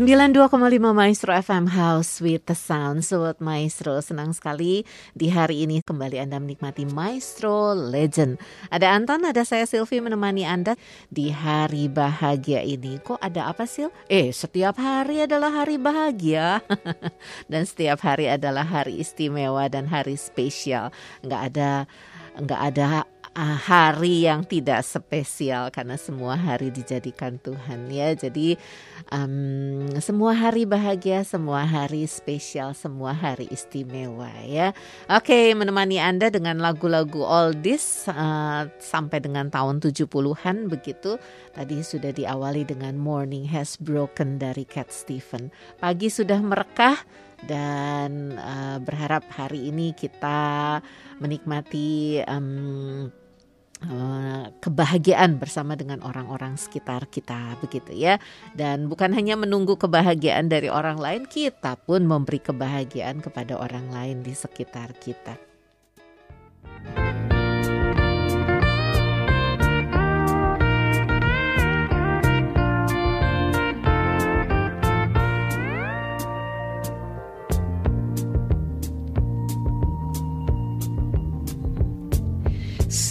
Speaker 2: 92,5 Maestro FM House with the Sound. Sobat Maestro Senang sekali di hari ini kembali Anda menikmati Maestro Legend. Ada Anton, ada saya Silvi menemani Anda di hari bahagia ini. Kok ada apa Sil? Eh setiap hari adalah hari bahagia. [LAUGHS] Dan setiap hari adalah hari istimewa dan hari spesial. Nggak ada nggak ada hari yang tidak spesial karena semua hari dijadikan Tuhan ya. Jadi um, semua hari bahagia, semua hari spesial, semua hari istimewa ya. Oke, menemani Anda dengan lagu-lagu oldies uh, sampai dengan tahun 70-an begitu. Tadi sudah diawali dengan Morning Has Broken dari Cat Stephen. Pagi sudah merekah dan uh, berharap hari ini kita menikmati um, kebahagiaan bersama dengan orang-orang sekitar kita begitu ya dan bukan hanya menunggu kebahagiaan dari orang lain kita pun memberi kebahagiaan kepada orang lain di sekitar kita.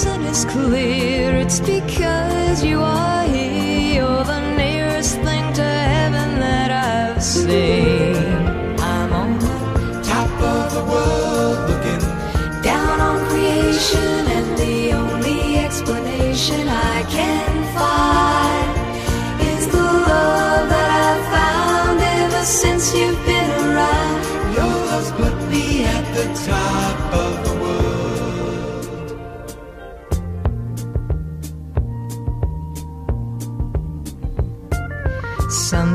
Speaker 7: Reason is clear it's because you are here. You're the nearest thing to heaven that I've seen. I'm on the top of the world looking down on creation, and the only explanation I can find is the love that I've found ever since you've been around. Your love's put me at the top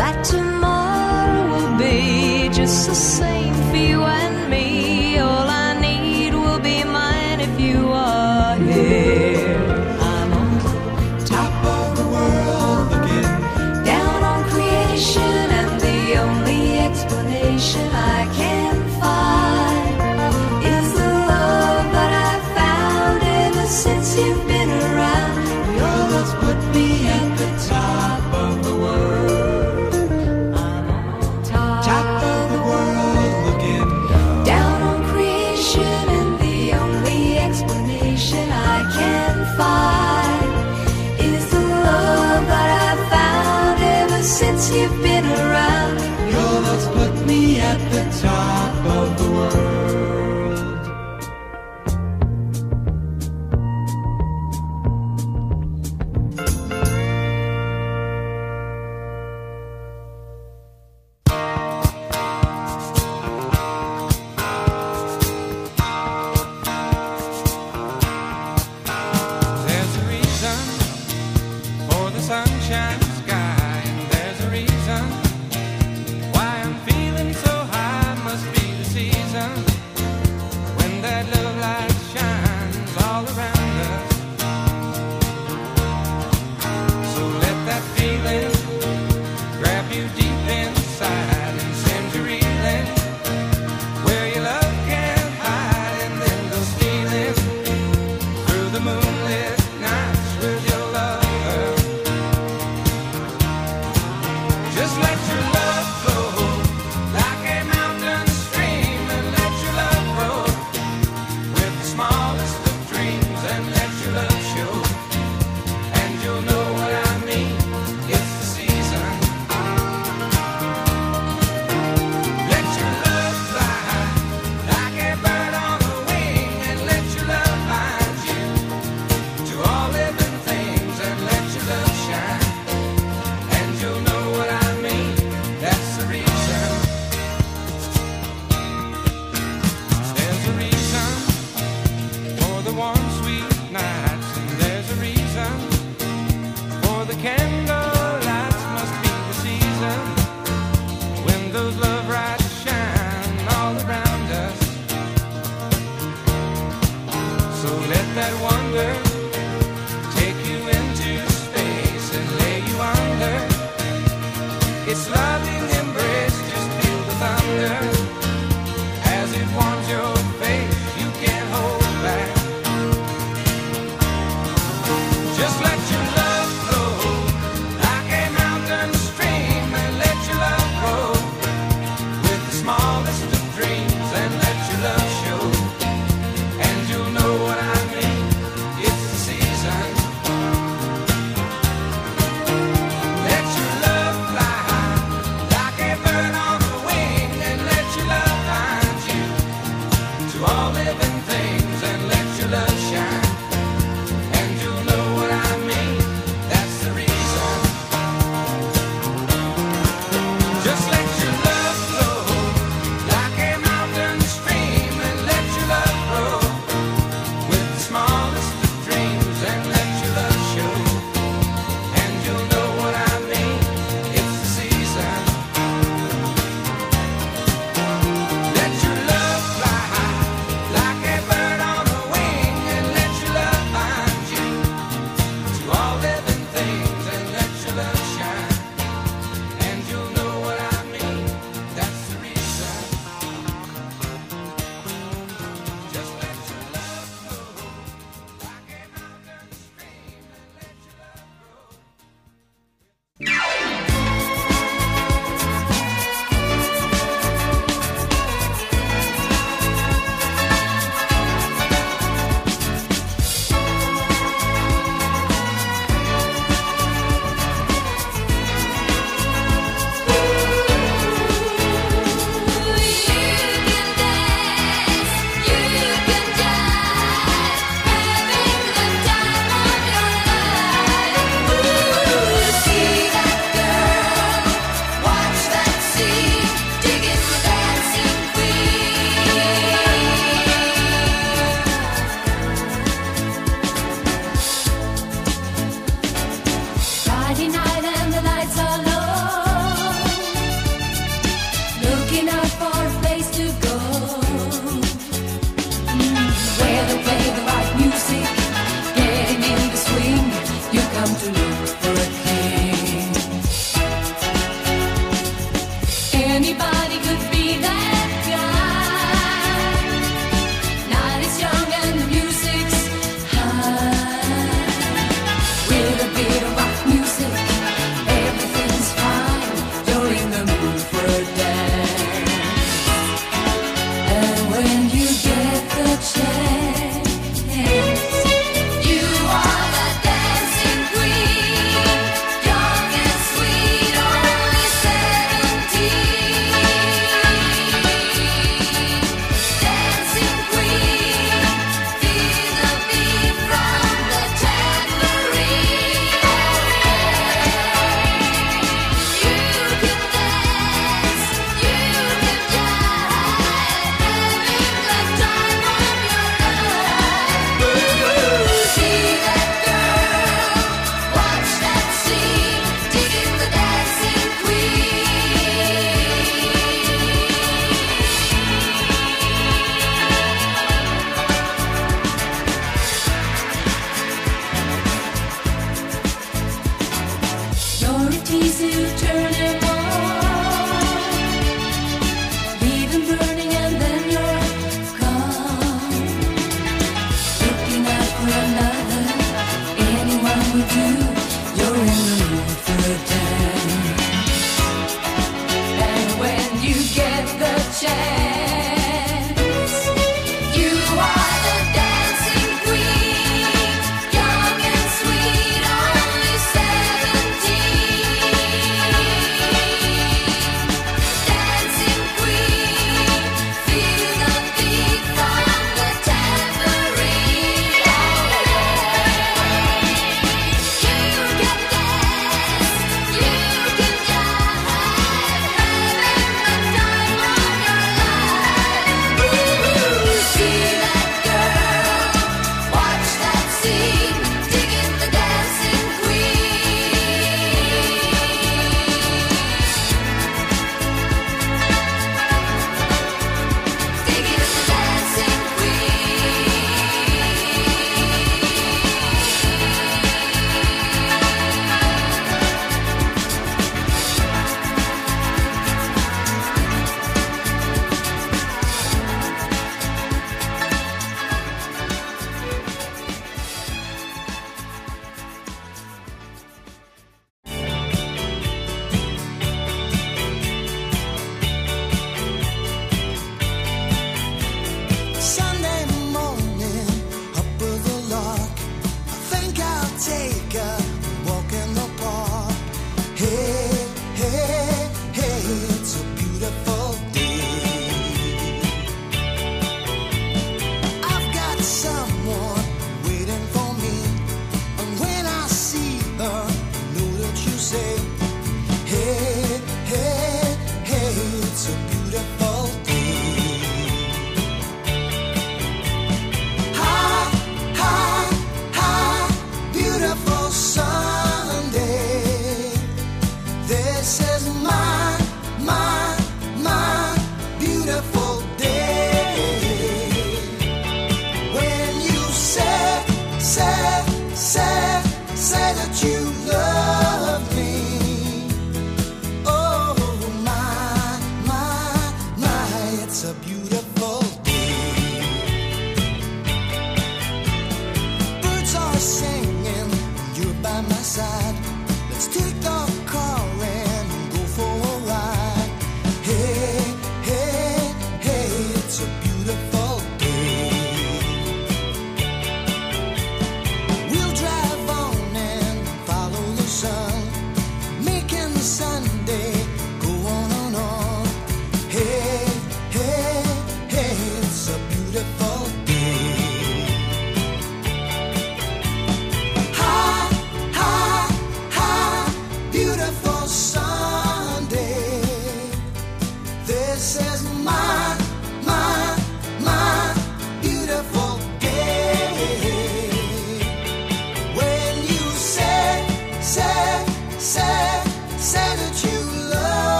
Speaker 7: that tomorrow will be just the same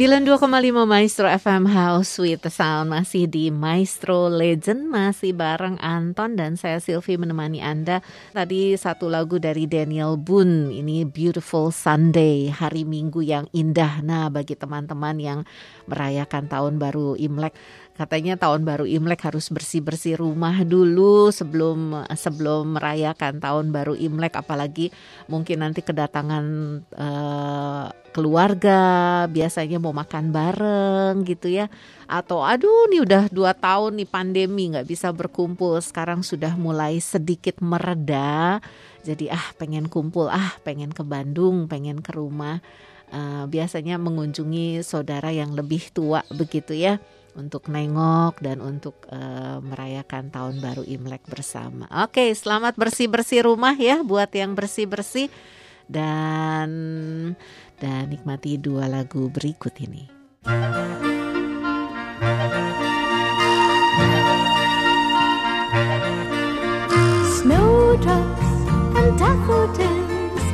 Speaker 2: 92,5 Maestro FM House with Sound masih di Maestro Legend masih bareng Anton dan saya Silvi menemani Anda. Tadi satu lagu dari Daniel Boone ini Beautiful Sunday hari Minggu yang indah. Nah bagi teman-teman yang merayakan tahun baru Imlek katanya tahun baru Imlek harus bersih-bersih rumah dulu sebelum sebelum merayakan tahun baru Imlek. Apalagi mungkin nanti kedatangan eh, keluarga biasanya mau makan bareng gitu ya. Atau aduh nih udah dua tahun nih pandemi nggak bisa berkumpul. Sekarang sudah mulai sedikit mereda. Jadi ah pengen kumpul ah pengen ke Bandung pengen ke rumah. Eh, biasanya mengunjungi saudara yang lebih tua begitu ya untuk nengok dan untuk eh, merayakan tahun baru Imlek bersama. Oke, selamat bersih-bersih rumah ya buat yang bersih-bersih dan dan nikmati dua lagu berikut ini.
Speaker 4: Snowdrops and daffodils,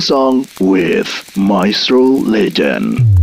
Speaker 10: Song with Maestro Legend.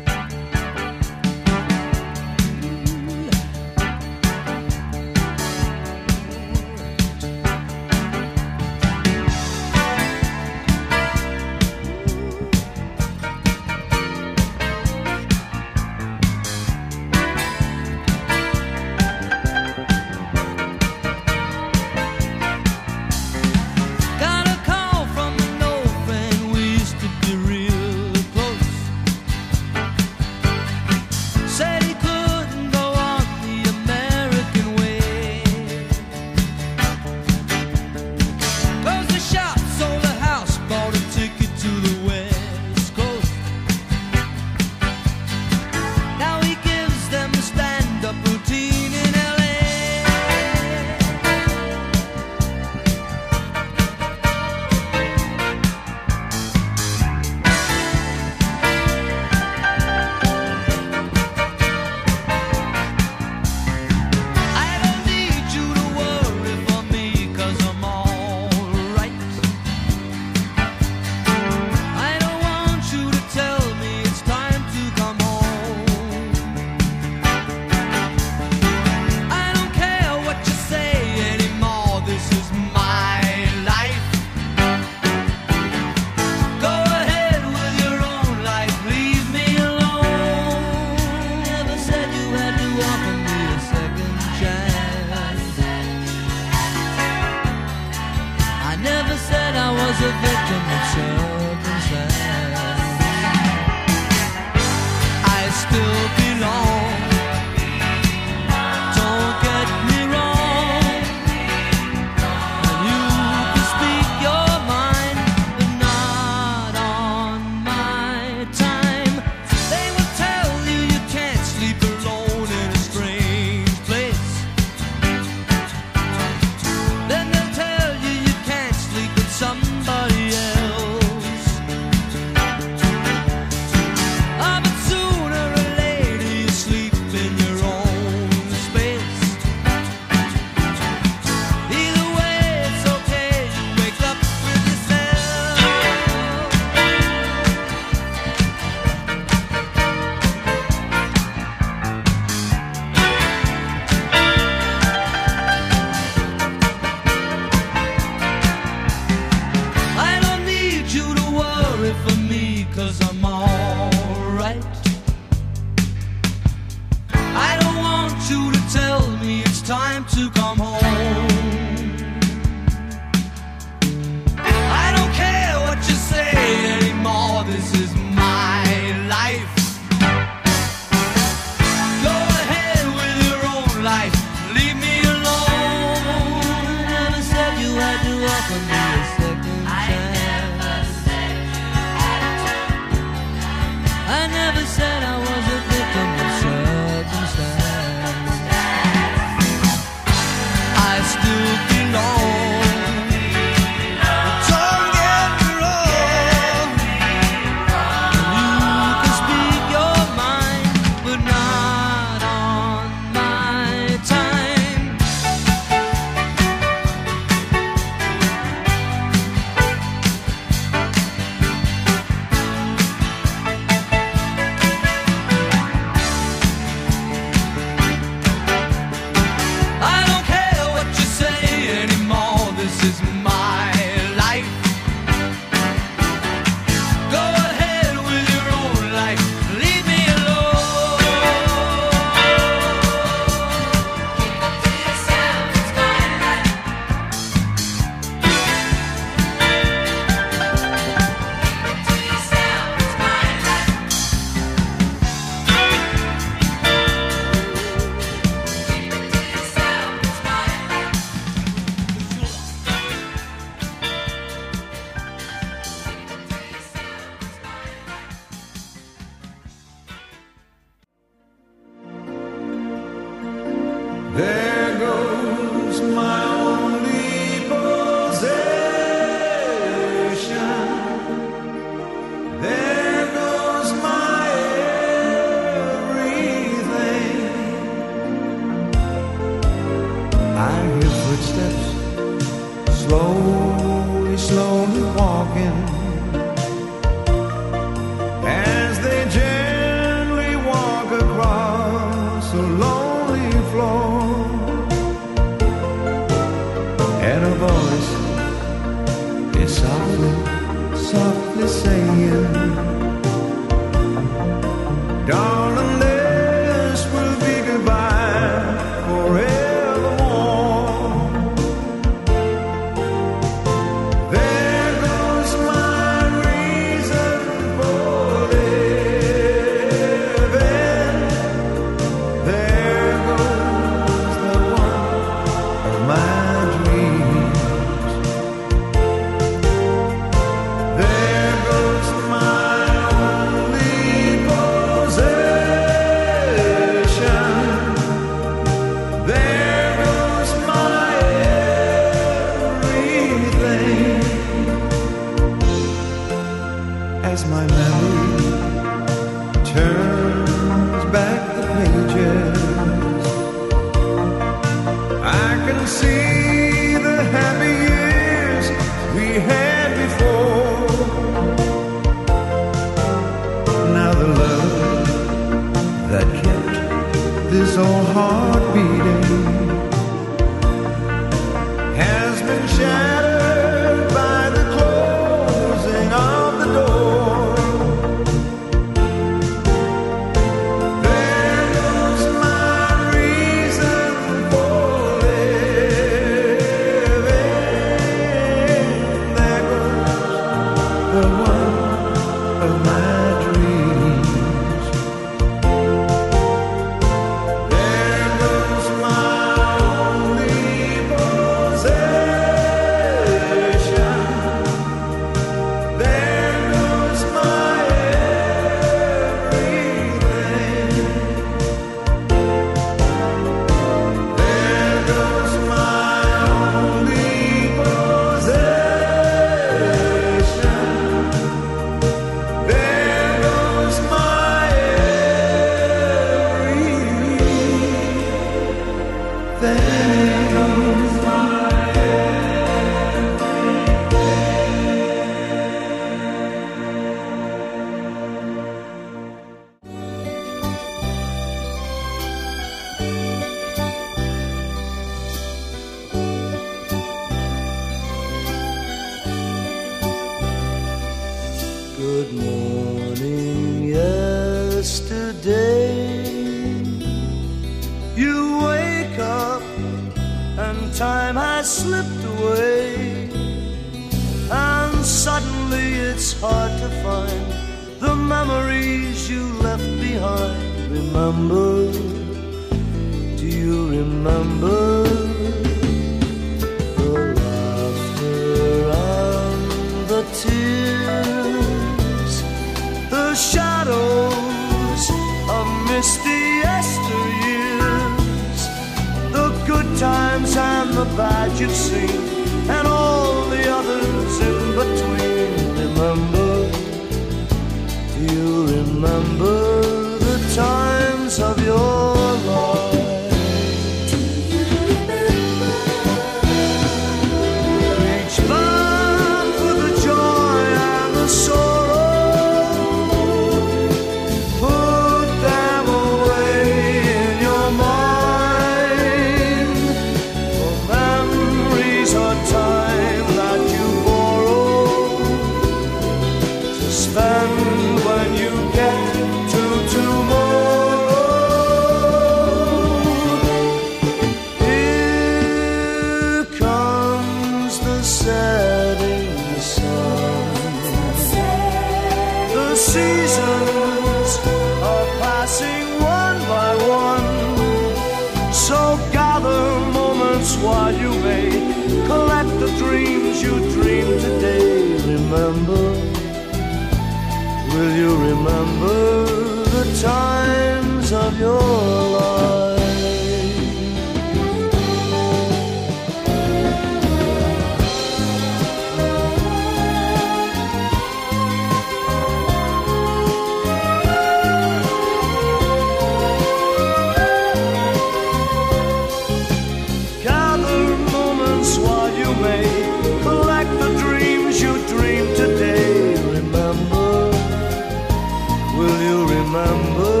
Speaker 6: Remember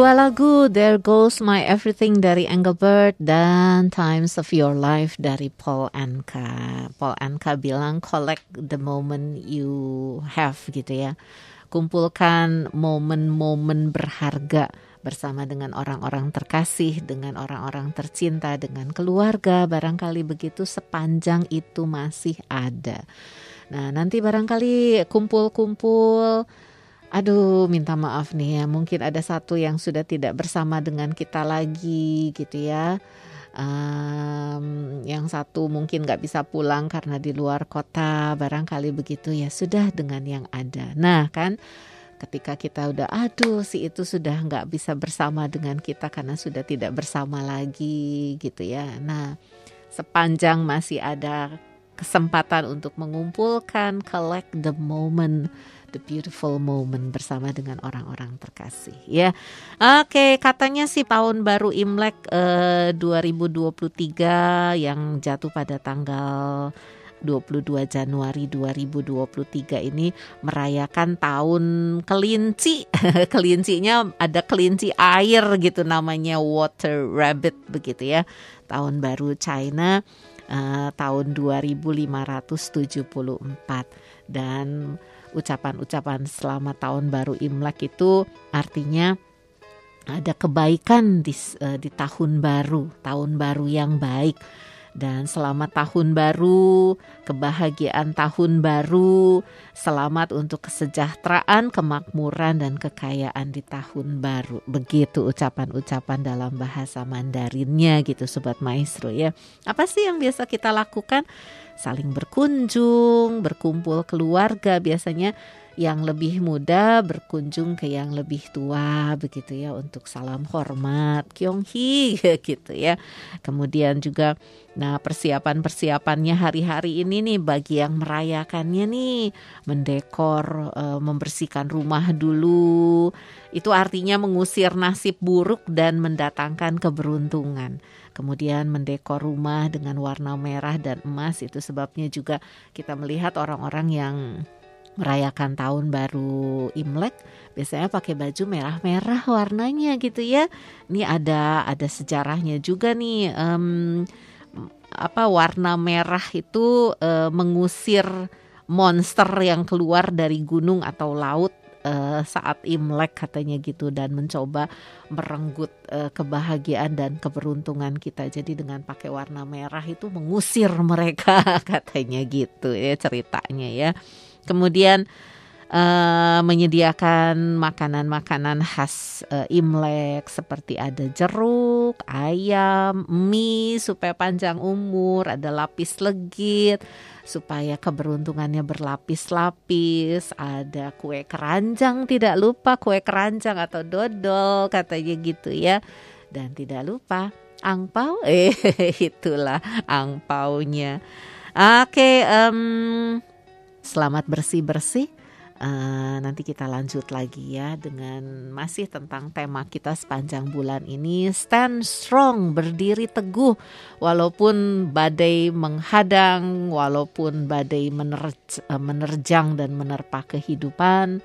Speaker 2: Dua lagu There Goes My Everything dari Engelbert dan Times of Your Life dari Paul Anka. Paul Anka bilang collect the moment you have gitu ya. Kumpulkan momen-momen berharga bersama dengan orang-orang terkasih, dengan orang-orang tercinta, dengan keluarga, barangkali begitu sepanjang itu masih ada. Nah, nanti barangkali kumpul-kumpul Aduh, minta maaf nih ya. Mungkin ada satu yang sudah tidak bersama dengan kita lagi, gitu ya. Um, yang satu mungkin nggak bisa pulang karena di luar kota, barangkali begitu ya. Sudah dengan yang ada. Nah, kan ketika kita udah aduh si itu sudah nggak bisa bersama dengan kita karena sudah tidak bersama lagi gitu ya nah sepanjang masih ada kesempatan untuk mengumpulkan collect the moment the beautiful moment bersama dengan orang-orang terkasih ya. Oke, katanya sih tahun baru Imlek eh, 2023 yang jatuh pada tanggal 22 Januari 2023 ini merayakan tahun kelinci. [LAUGHS] Kelincinya ada kelinci air gitu namanya water rabbit begitu ya. Tahun baru China uh, tahun 2574 dan ucapan-ucapan selamat tahun baru Imlek itu artinya ada kebaikan di, uh, di tahun baru, tahun baru yang baik dan selamat tahun baru, kebahagiaan tahun baru, selamat untuk kesejahteraan, kemakmuran dan kekayaan di tahun baru. Begitu ucapan-ucapan dalam bahasa Mandarinnya gitu sobat maestro ya. Apa sih yang biasa kita lakukan? Saling berkunjung, berkumpul keluarga. Biasanya yang lebih muda berkunjung ke yang lebih tua begitu ya untuk salam hormat Kyonghi [LAUGHS] gitu ya. Kemudian juga nah persiapan-persiapannya hari-hari ini nih bagi yang merayakannya nih mendekor eh, membersihkan rumah dulu. Itu artinya mengusir nasib buruk dan mendatangkan keberuntungan. Kemudian mendekor rumah dengan warna merah dan emas itu sebabnya juga kita melihat orang-orang yang merayakan tahun baru Imlek biasanya pakai baju merah-merah warnanya gitu ya. Ini ada ada sejarahnya juga nih em, apa warna merah itu eh, mengusir monster yang keluar dari gunung atau laut eh, saat Imlek katanya gitu dan mencoba merenggut eh, kebahagiaan dan keberuntungan kita. Jadi dengan pakai warna merah itu mengusir mereka [LAUGHS] katanya gitu ya ceritanya ya. Kemudian eh, menyediakan makanan-makanan khas eh, Imlek seperti ada jeruk, ayam, mie supaya panjang umur, ada lapis legit supaya keberuntungannya berlapis-lapis, ada kue keranjang tidak lupa kue keranjang atau dodol katanya gitu ya. Dan tidak lupa angpau, [LAUGHS] eh itulah angpaunya. Oke, em, selamat bersih-bersih. Eh, nanti kita lanjut lagi ya dengan masih tentang tema kita sepanjang bulan ini stand strong berdiri teguh walaupun badai menghadang walaupun badai eh, menerjang dan menerpa kehidupan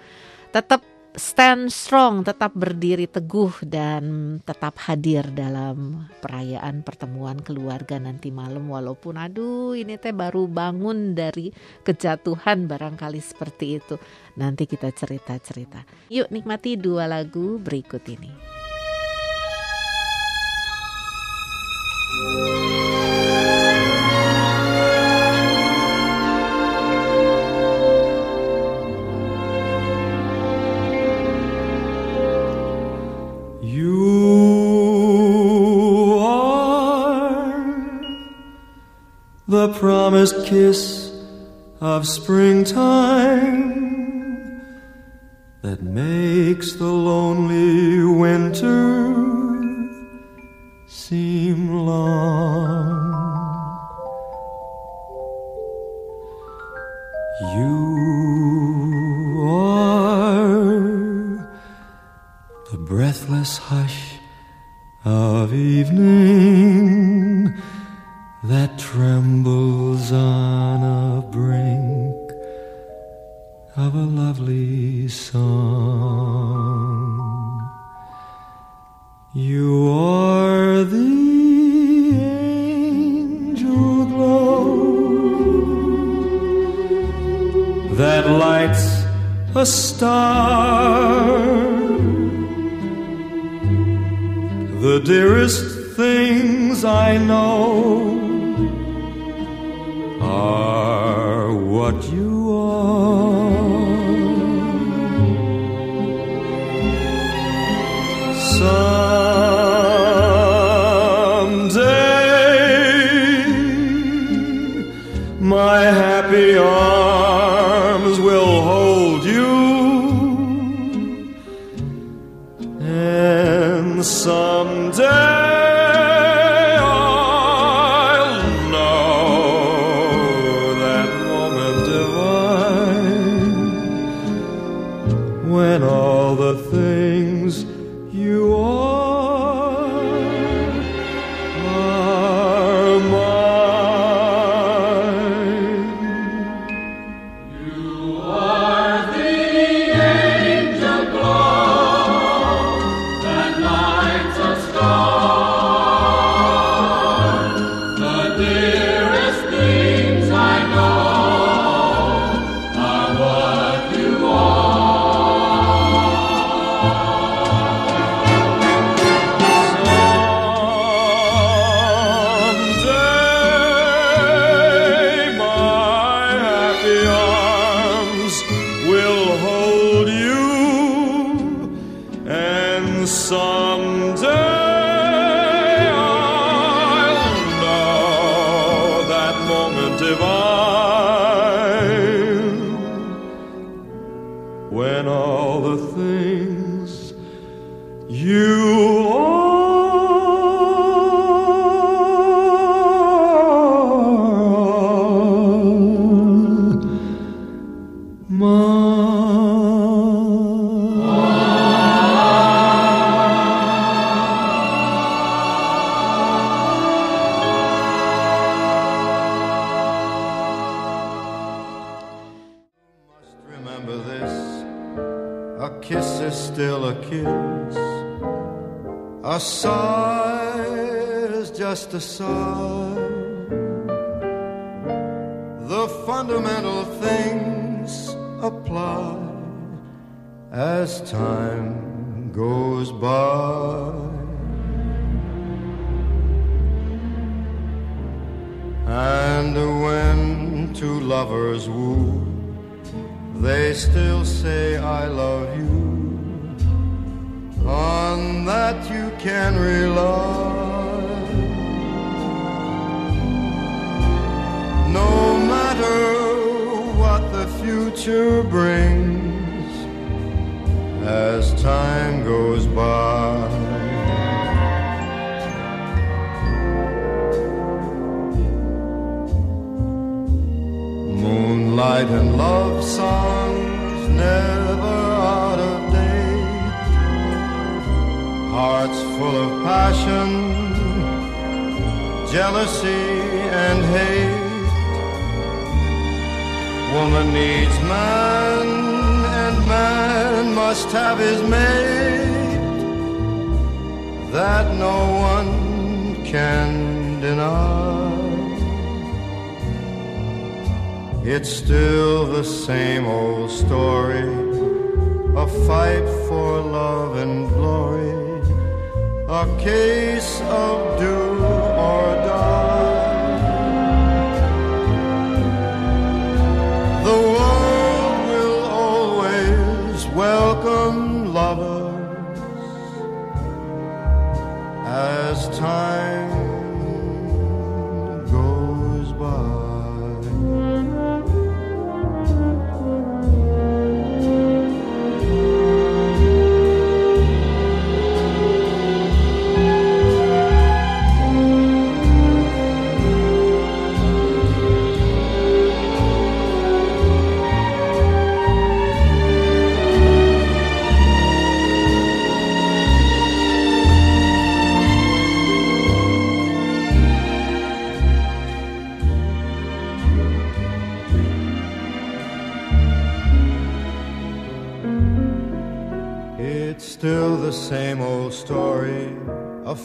Speaker 2: tetap stand strong tetap berdiri teguh dan tetap hadir dalam perayaan pertemuan keluarga nanti malam. Walaupun aduh ini teh baru bangun dari kejatuhan barangkali seperti itu. Nanti kita cerita-cerita. Yuk nikmati dua lagu berikut ini.
Speaker 14: You the promised kiss of springtime that makes the lonely winter
Speaker 17: Hearts full of passion, jealousy, and hate. Woman needs man, and man must have his mate that no one can deny. It's still the same old story a fight for love and glory a case of do or die. The world will always welcome lovers as time.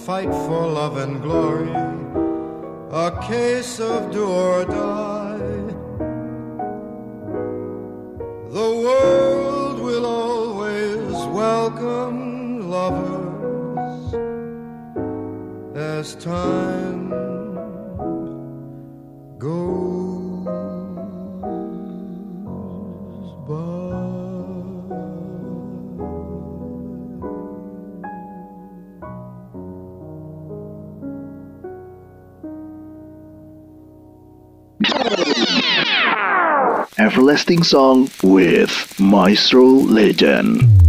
Speaker 17: fight for love and glory, a case of do or die.
Speaker 7: Everlasting Song with Maestro Legend.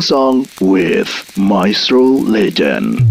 Speaker 10: Song with Maestro Legend.